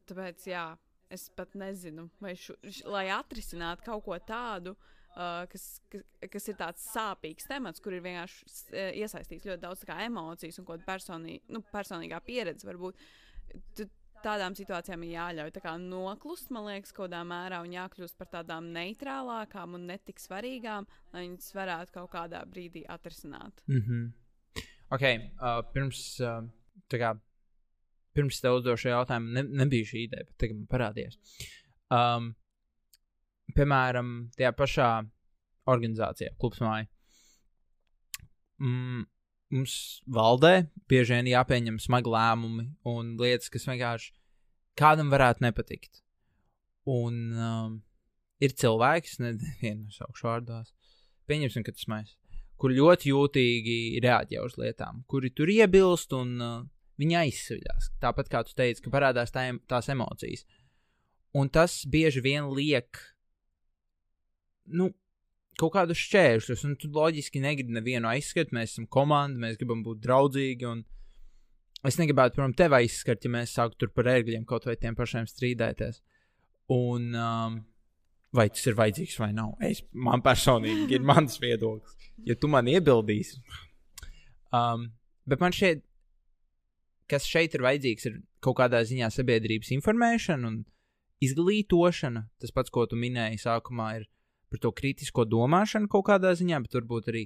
tāpēc jā, es pat nezinu, vai šu, š, lai atrisinātu kaut ko tādu. Uh, kas, kas, kas ir tāds sāpīgs temats, kur ir vienkārši uh, iesaistīts ļoti daudz emocijas un personī, nu, personīgā pieredze. Varbūt tu, tādām situācijām ir jāļauj tā noklust, man liekas, kaut kādā mērā un jākļūst par tādām neitrālākām un netik svarīgām, lai viņas varētu kaut kādā brīdī atrisināt. Mm -hmm. Ok, uh, pirms, uh, kā, pirms tev uzdošu jautājumu, ne, nebija šī ideja, bet tagad man parādījās. Um, piemēram, tajā pašā organizācijā, klubsmāja. Mm, mums valdē bieži vien jāpieņem smagi lēmumi un lietas, kas vienkārši kādam varētu nepatikt. Un um, ir cilvēks, nevienu (laughs) nosaukšu vārdos, pieņemsim, ka tas mēs, kur ļoti jūtīgi reaģē uz lietām, kuri tur iebilst un uh, viņi aizsviļās. Tāpat kā tu teici, ka parādās tā, tās emocijas. Un tas bieži vien liek, nu, kaut kādus šķēršļus, un tu loģiski negribi nevienu aizskart. Mēs esam komanda, mēs gribam būt draudzīgi. Un es negribētu, protams, tevi aizskart, ja mēs sāktu tur par ērgļiem kaut vai tiem pašiem strīdēties. Un, um, vai tas ir vajadzīgs vai nav? Es, man personīgi ir mans (laughs) viedoklis. Ja tu man iebildīsi, um, bet man šeit, kas šeit ir vajadzīgs, ir kaut kādā ziņā sabiedrības informēšana un izglītošana. Tas pats, ko tu minēji sākumā, ir par to kritisko domāšanu kaut kādā ziņā, bet varbūt arī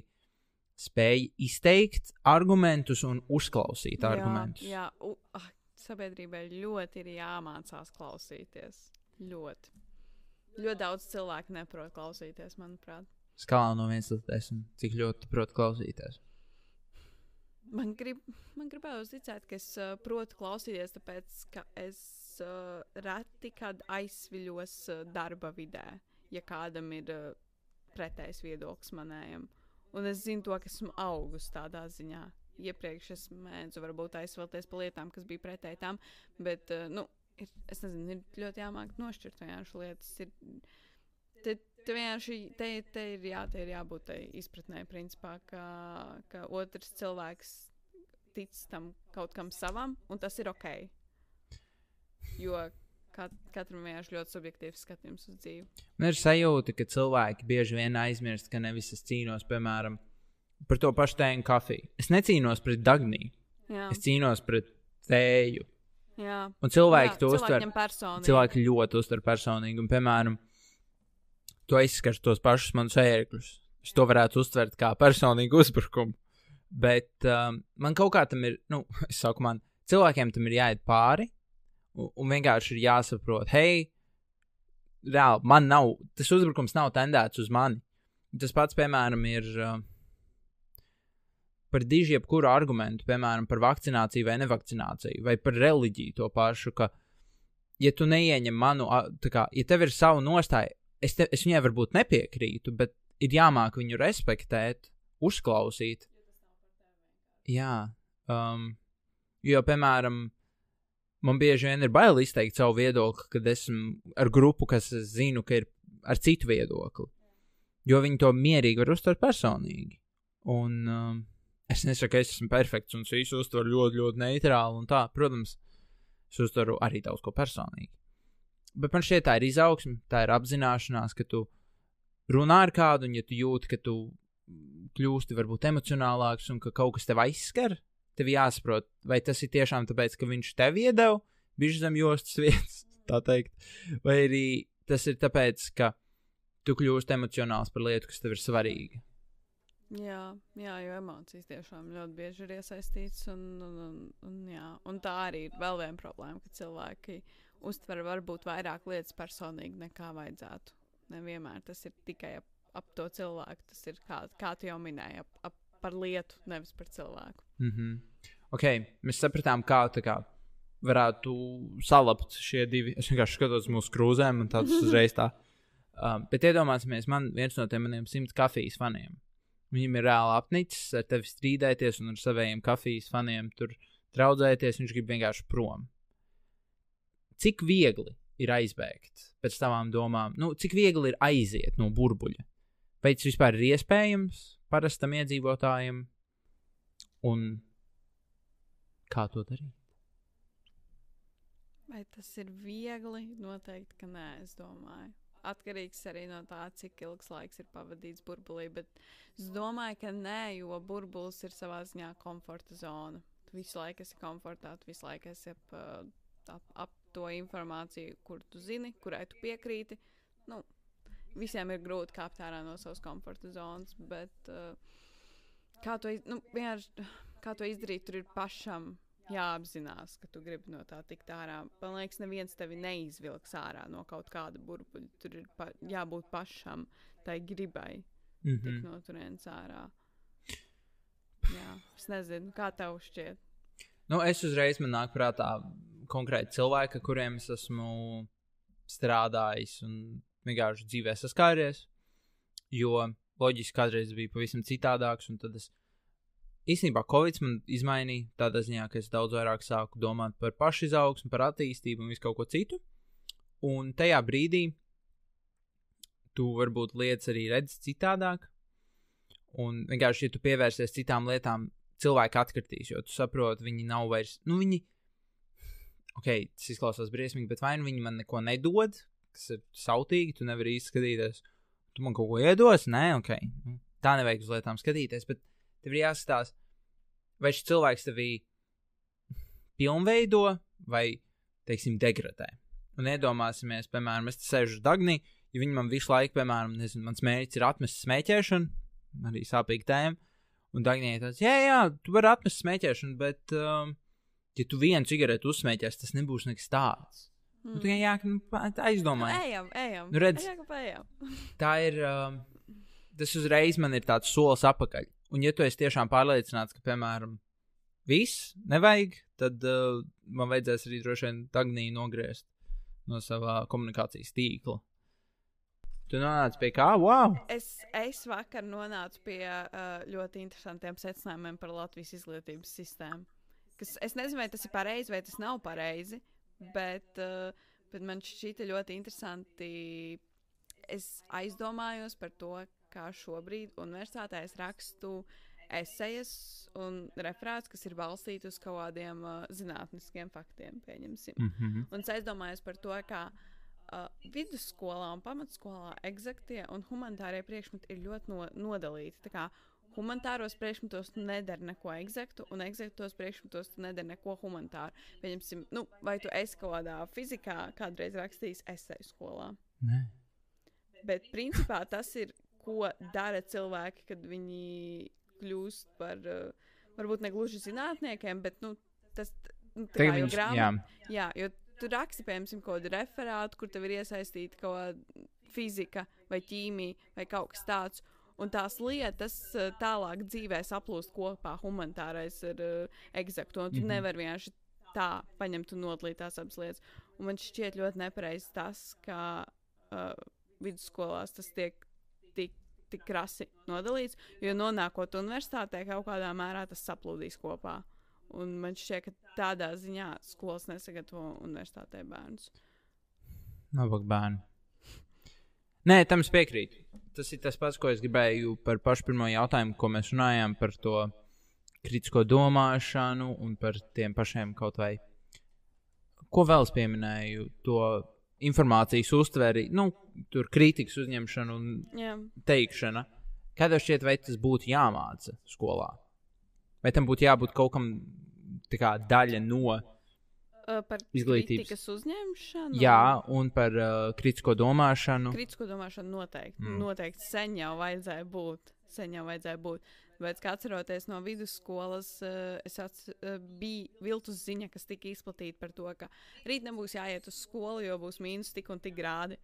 spēja izteikt argumentus un uzklausīt jā, argumentus. Jā, u, ah, sabiedrībai ļoti ir jāmācās klausīties. Ļoti. Ļoti daudz cilvēku neprot klausīties, manuprāt. Skalā no 1 līdz 10. Cik ļoti proti klausīties? Man, grib, man gribēja uzticēt, ka es uh, protu klausīties, tāpēc ka es uh, reti kad aizsviļos uh, darba vidē, ja kādam ir uh, pretējs viedoklis manējam. Un es zinu to, ka esmu augus tādā ziņā. Iepriekš es mēdzu varbūt aizsvelties pa lietām, kas bija pretēji tam, bet, uh, nu, ir, es nezinu, ir ļoti jāmāk nošķirt vienkārši lietas. Ir, te, te vienkārši te, te ir, jā, te ir jābūt tai izpratnē, principā, ka, ka otrs cilvēks tic tam kaut kam savam, un tas ir ok. Jo kat, katram vienkārši ļoti subjektīvs skatījums uz dzīvi. Man ir sajūta, ka cilvēki bieži vien aizmirst, ka nevis es cīnos, piemēram, par to pašu tēju kafiju. Es necīnos pret Dagniju, Jā, es cīnos pret tēju. jā. Un cilvēki jā, to uztver. personīgi. Cilvēki ļoti uztver personīgi. Un, piemēram, tu aizskars tos pašus manus ērkļus. Es to varētu uztvert kā personīgu uzbrukumu. Bet um, man kaut kā tam ir, nu, (laughs) es saku, man cilvēkiem tam ir jāiet pāri. Un, vienkārši ir jāsaprot, hei, reāli, man nav, tas uzbrukums nav tendēts uz mani. Tas pats, piemēram, ir uh, par diži jebkuru argumentu, piemēram, par vakcināciju vai nevakcināciju, vai par reliģiju to pašu, ka, ja tu neieņem manu, kā, ja tev ir sava nostāja, es, te, es viņai varbūt nepiekrītu, bet ir jāmāk viņu respektēt, uzklausīt. Jā, um, jo, piemēram, man bieži vien ir bail izteikt savu viedokli, kad esmu ar grupu, kas zinu, ka ir ar citu viedokli. Jo viņi to mierīgi var uztvert personīgi. Un um, es nesaku, ka es esmu perfekts un es visu uztveru ļoti, ļoti neitrāli. Un tā, protams, es uztveru arī daudz ko personīgi. Bet man šķiet, tā ir izaugsme, tā ir apzināšanās, ka tu runā ar kādu, un ja tu jūti, ka tu kļūsti varbūt emocionālāks un ka kaut kas tev aizskar, tev jāsaprot, vai tas ir tiešām tāpēc, ka viņš tev iedeva bišķi zem jostas vietas, (laughs) tā teikt, vai arī tas ir tāpēc, ka tu kļūsti emocionāls par lietu, kas tev ir svarīga. Jā, jā, jo emocijas tiešām ļoti bieži ir iesaistītas. Un, un, un, un, jā, un tā arī ir vēl viena problēma, ka cilvēki uztver varbūt vairāk lietas personīgi nekā vajadzētu. Nevienmēr tas ir tikai ap, ap to cilvēku, tas ir kā, kā tu jau minēji, ap, ap, par lietu, nevis par cilvēku. Mm -hmm. Ok, mēs sapratām, kā, tā kā varētu salabt šie divi. Es vienkārši skatos mūsu krūzēm, un tāds (laughs) uzreiz tā. Um, bet iedomāsimies, man viens no tiem maniem simts kafijas faniem. Viņam ir reāli apnicis ar tevi strīdēties un ar saviem kafijas faniem tur draudzēties. Viņš grib vienkārši prom. Cik viegli ir aizbēgt pēc tavām domām? Nu, cik viegli ir aiziet no burbuļa? Vai tas vispār ir iespējams parastam iedzīvotājam? Un kā to darīt? Vai tas ir viegli? Noteikti, ka nē, es domāju. Atkarīgs arī no tā, cik ilgs laiks ir pavadīts burbulī. Bet es domāju, ka nē, jo burbulis ir savā ziņā komforta zona. Tu visu laiku esi komfortā, tu visu laiku esi ap, uh, ap, ap to informāciju, kur tu zini, kurai tu piekrīti. Nu, visiem ir grūti kāpt ārā no savas komforta zonas, bet uh, kā, to, iz- nu, vienkārši, kā to izdarīt, tur ir pašam jāapzinās, ka tu gribi no tā tikt ārā. Man liekas, neviens tevi neizvilks ārā no kaut kāda burbuļa. Tur ir pa, jābūt pašam tai gribai Mm tikt no turienes ārā. Jā, es nezinu, kā tev šķiet. Nu, es uzreiz man nāk prātā konkrēti cilvēki, kuriem es esmu strādājis un vienkārši dzīvē saskāries. Jo loģiski kādreiz bija pavisam citādāks, tad es īstenībā Covid man izmainīja tādā ziņā, ka es daudz vairāk sāku domāt par pašizaugsmu, par attīstību un visu kaut ko citu. Un tajā brīdī tu varbūt lietas arī redzi citādāk. Un vienkārši, ja tu pievērsies citām lietām, cilvēki atkritīs, jo tu saproti, viņi nav vairs, nu, viņi, ok, tas izklausās briesmīgi, bet vai nu viņi man neko nedod, kas ir sautīgi, tu nevari īsti skatīties, tu man kaut ko iedos, nē, ok, nu, tā nevajag uz lietām skatīties, bet tev ir jāskatās, vai šis cilvēks tevī (laughs) pilnveido vai, teiksim, degradē. Un iedomāsimies, piemēram, es sēžu uz Dagnī, ja viņi man visu laiku, piemēram, nezinu, mans mērķis ir atmest smēķēšanu, arī sāpīga tēma. Un Dagnija tāds, jā, jā, tu vari atmest smēķēšanu, bet, um, ja tu vienu cigareti uzsmēķēsi, tas nebūs nekas tāds. Nu, tikai jā, nu, pa- Nu, aizdomājies. ejam, ejam. Nu, redz. Ejam, ejam. Tā ir, um, tas uzreiz man ir tāds solis atpakaļ. Un, ja tu esi tiešām pārliecināts, ka, piemēram, viss nevajag, tad uh, man vajadzēs arī droši vien tagnī nogriezt no savā komunikācijas tīkla. Tu nonāci pie kā? Wow! Es, es vakar nonācu pie uh, ļoti interesantiem secinājumiem par Latvijas izglītības sistēmu. Kas, es nezinu, vai tas ir pareizi vai tas nav pareizi, uh, bet man šķita ļoti interesanti. Es aizdomājos par to, kā šobrīd universitātē es rakstu esejas un referāts, kas ir balstīti uz kaut kādiem uh, zinātniskiem faktiem, pieņemsim. Mm -hmm. Un es aizdomājos par to, ka uh, vidusskolā un pamatskolā eksaktie un humanitārie priekšmeti ir ļoti no, nodalīti. Tā kā humanitāros priekšmetos tu nedari neko eksaktu, un eksaktos priekšmetos tu nedari neko humanitāru. Pieņemsim, nu, vai tu esi kaut kādā fizikā kādreiz rakstījis esēju skolā. Nē. Bet principā tas ir, ko dara cilvēki, kad viņi kļūst par, uh, varbūt ne gluži zinātniekiem, bet nu, tas nu, tā kā jau grāmatā. jā, Jā, jo tu raksti, piemēram, kaut kādu referātu, kur tev ir iesaistīta kaut kāda fizika vai ķīmija vai kaut kas tāds. Un tās lietas eh, tālāk dzīvē saplūst kopā, humanitārais ir uh, eksakts. Un tu mm. -hmm. nevari vienkārši tā paņemt un nodalīt tās abas lietas. Un man šķiet ļoti nepareizi tas, ka uh, vidusskolās tas tiek tik, tik krasi nodalīts, jo nonākot universitātē, kaut kādā mērā tas saplūdīs kopā. Un man šķiet, ka tādā ziņā skolas nesagatavo universitātē bērnus. Nabaga bērni. Nē, tam es piekrītu. Tas ir tas pats, ko es gribēju par pašu pirmo jautājumu, ko mēs runājām par to kritisko domāšanu un par tiem pašiem kaut vai. Ko vēl es pieminēju? To informācijas uztveri, nu, tur kritikas uzņemšanu un Jā, teikšana. Kā tev šķiet, vai tas būtu jāmāca skolā? Vai tam būtu jābūt kaut kam tā kā daļa no uh, par Izglītības. uzņemšanu. Jā, un par uh, kritisko domāšanu. Kritisko domāšanu noteikti. Mm. Noteikti sen jau vajadzēja būt. Sen jau vajadzēja būt. Bet, kā atceroties no vidusskolas, uh, es ats, uh, bija viltus ziņa, kas tika izplatīta par to, ka rīt nebūs jāiet uz skolu, jo būs mīnus tik un tik grādi.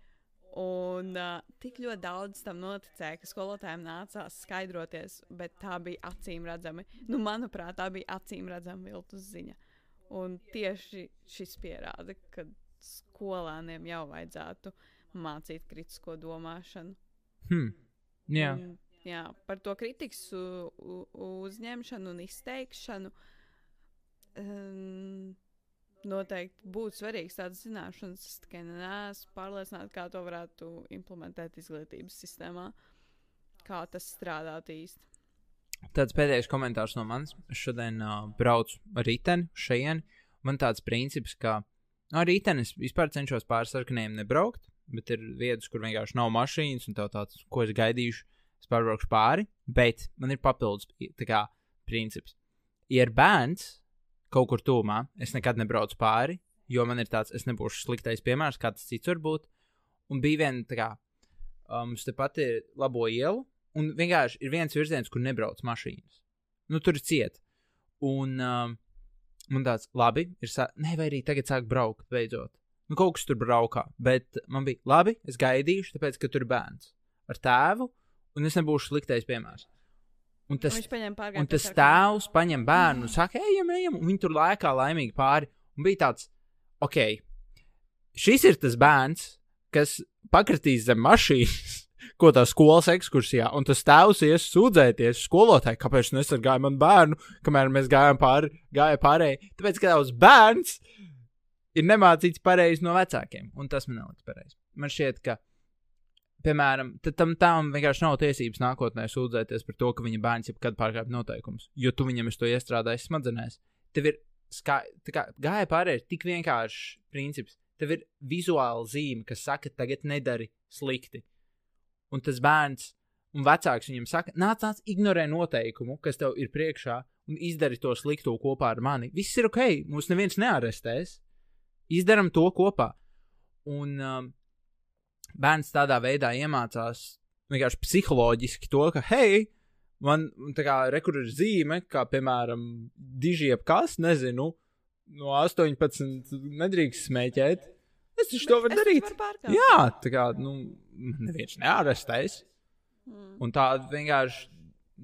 Un uh, tik ļoti daudz tam noticēja, ka skolotājiem nācās skaidroties, bet tā bija acīm redzami. Nu, manuprāt, tā bija acīm redzama viltus ziņa. Un tieši šis pierāda, ka skolēniem jau vajadzētu mācīt kritisko domāšanu. Hmm. Jā, Un, jā par to kritikas uzņemšanu un izteikšanu. Um, noteikti būtu svarīgs tāds zināšanas. Es tikai neesmu pārliecināta, kā to varētu implementēt izglītības sistēmā, kā tas strādāt īsti. Tāds pēdējais komentārs no manis. Es šodien uh, braucu ar riteni šeit. Man tāds princips, ka ar riteni es vispār cenšos pāri sarkaniem nebraukt, bet ir vietas, kur vienkārši nav mašīnas, un tāds, ko es gaidīšu, es pārbraukšu pāri. Bet man ir papildus kā, princips. Ja ir bērns kaut kur tūmā, es nekad nebraucu pāri, jo man ir tāds, es nebūšu sliktais piemērs, kā tas cits var būt. Un bija viena tā kā, um, mums tepat ir labo ielu, un vienkārši ir viens virziens, kur nebrauc mašīnas. Nu, tur ciet. Un um, man tāds, labi, ir. Sā... Nē, vai arī tagad sāk braukt, beidzot. Nu, kaut kas tur braukā. Bet man bija, labi, es gaidīšu, tāpēc, ka tur ir bērns ar tēvu, un es nebūšu sliktais piemērs. Un tas, un tas tēvs paņem bērnu un saka, ejam, ejam, un viņi tur lēkā laimīgi pāri. Un bija tāds, ok, šis ir tas bērns, kas pakritīs zem mašīnas, (laughs) ko tā skolas ekskursijā, un tas tēvs ies sūdzēties skolotāji, kāpēc nesargāja man bērnu, kamēr mēs gājām pāri, gāja pārēji. Tāpēc, ka tavs bērns ir nemācīts pareizi no vecākiem, un tas man neliks pareizi. Man šķiet, ka, piemēram, tam tēvam vienkārši nav tiesības nākotnē sūdzēties par to, ka viņa bērns jebkad pārkāpj noteikumus, jo tu viņam to iestrādāji smadzenēs. Tev ir kā gāja pārējais tik vienkāršs princips. Tev ir vizuāla zīme, kas saka, tagad nedari slikti. Un tas bērns un vecāks viņam saka, nāc, nāc, ignorē noteikumu, kas tev ir priekšā, un izdari to slikto kopā ar mani. Viss ir ok, mūs neviens nearestēs. Izdaram to kopā. Un um, bērns tādā veidā iemācās vienkārši psiholoģiski to, ka, hei, man tā kā rekur ir zīme, kā piemēram, dižiep kas, nezinu, no 18 nedrīkst smēķēt. Es taču to varu darīt. Jā, tā kā, nu, man neviens neārestēs. Mm. Un tā vienkārši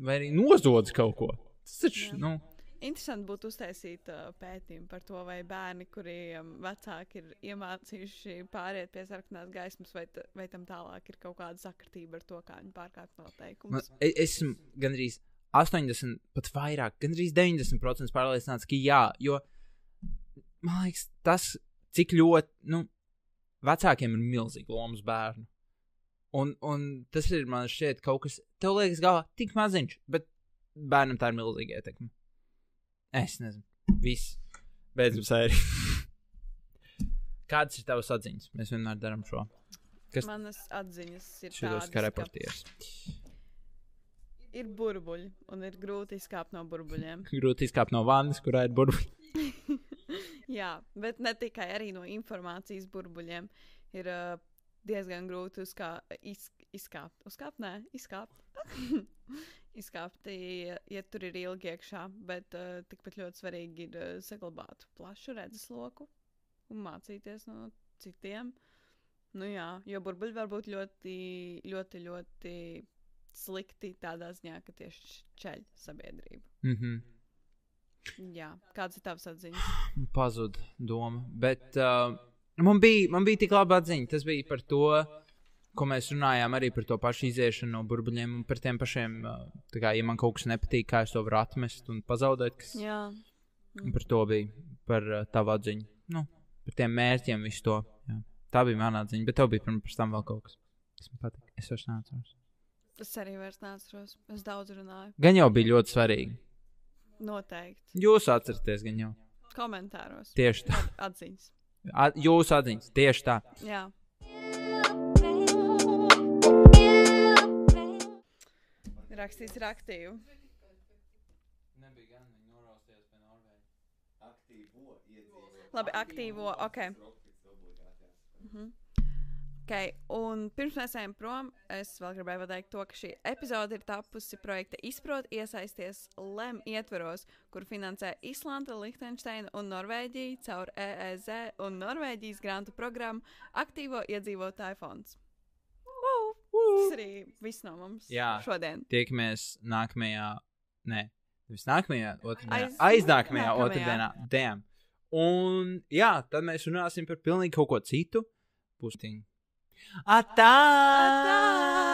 vai arī nozodz kaut ko. Tas taču, Jā. nu, Interesanti būtu uztaisīt uh, pētījumu par to, vai bērni, kuriem vecāki ir iemācījuši pāriet pie sarkanās gaismas, vai, vai tam tālāk ir kaut kāda sakritība ar to, kā viņi pārkāpj man, noteikumus. e- esmu gandrīz 80, pat vairāk, gandrīz 90% pārliecināts, ka jā, jo man liekas, tas, cik ļoti, nu, vecākiem ir milzīgi lomas bērnu. Un, un tas ir man šķiet kaut kas, tev liekas, galvā tik maziņš, bet bērnam tā ir milzīga ietekme. Es nezinu, viss. Beidzam sēriju. (laughs) Kādas ir tavas atziņas? Mēs vienmēr darām šo. kas- Manas atziņas ir Šitos kā ka reportieris. ir burbuļi un ir grūti izkāpt no burbuļiem. Grūti izkāpt no vannas, kurā ir burbuļi. (laughs) Jā, bet ne tikai arī no informācijas burbuļiem ir uh, diezgan grūti uzkā, iz, izkāpt. Uzkāpt, nē, izkāpt. (laughs) izkāpt, ja, ja tur ir ilgi iekšā, bet uh, tikpat ļoti svarīgi ir uh, saglabāt plašu redzesloku un mācīties no citiem. Nu jā, jo burbuļi var būt ļoti, ļoti, ļoti slikti tādā ziņā, ka tieši ceļ sabiedrību. Mhm. Jā, kādas ir tavas atziņas? Pazuda doma. Bet uh, man, bija, man bija tik laba atziņa. Tas bija par to, ko mēs runājām arī par to pašu iziešanu no burbuļiem un par tiem pašiem. Uh, kā, ja man kaut kas nepatīk, kā es to varu atmest un pazaudēt, kas Jā. un par to bija. Par uh, tavu atziņu. Nu, par tiem mērķiem, visu to. Jā. Tā bija mana atziņa, bet tev bija pirms tam vēl kaut kas, kas man patika. Es vairs neatceros. Es arī vairs neatceros. Es daudz runāju. Gan jau bija ļoti svarīgi. Noteikti. Jūs atceraties, gan jau. Komentāros. Tieši tā. At- Atziņas. At, jūsu atziņas. Tieši tā. Jā. Rakstīts ir aktīvi. Labi, aktīvo. Ok. Mhm. Okay, un pirms mēs ejam prom, es vēl gribēju pateikt to, ka šī epizode ir tapusi projekta Izprot, iesaisties LEM ietveros, kur finansē Islanda, Liechtensteina un Norvēģija caur EEZ un Norvēģijas grantu programmu Aktīvo iedzīvotāju fonds. Wow! Tas arī viss no mums Jā. šodien. Tiekamies nākamajā, nē, nevis nākamajā, otrdienā, Aiz- aiznākamajā nākamajā. otrdienā. Damn. Un jā, tad mēs runāsim par pilnīgi kaut ko citu. Pustiņu. Até! Até!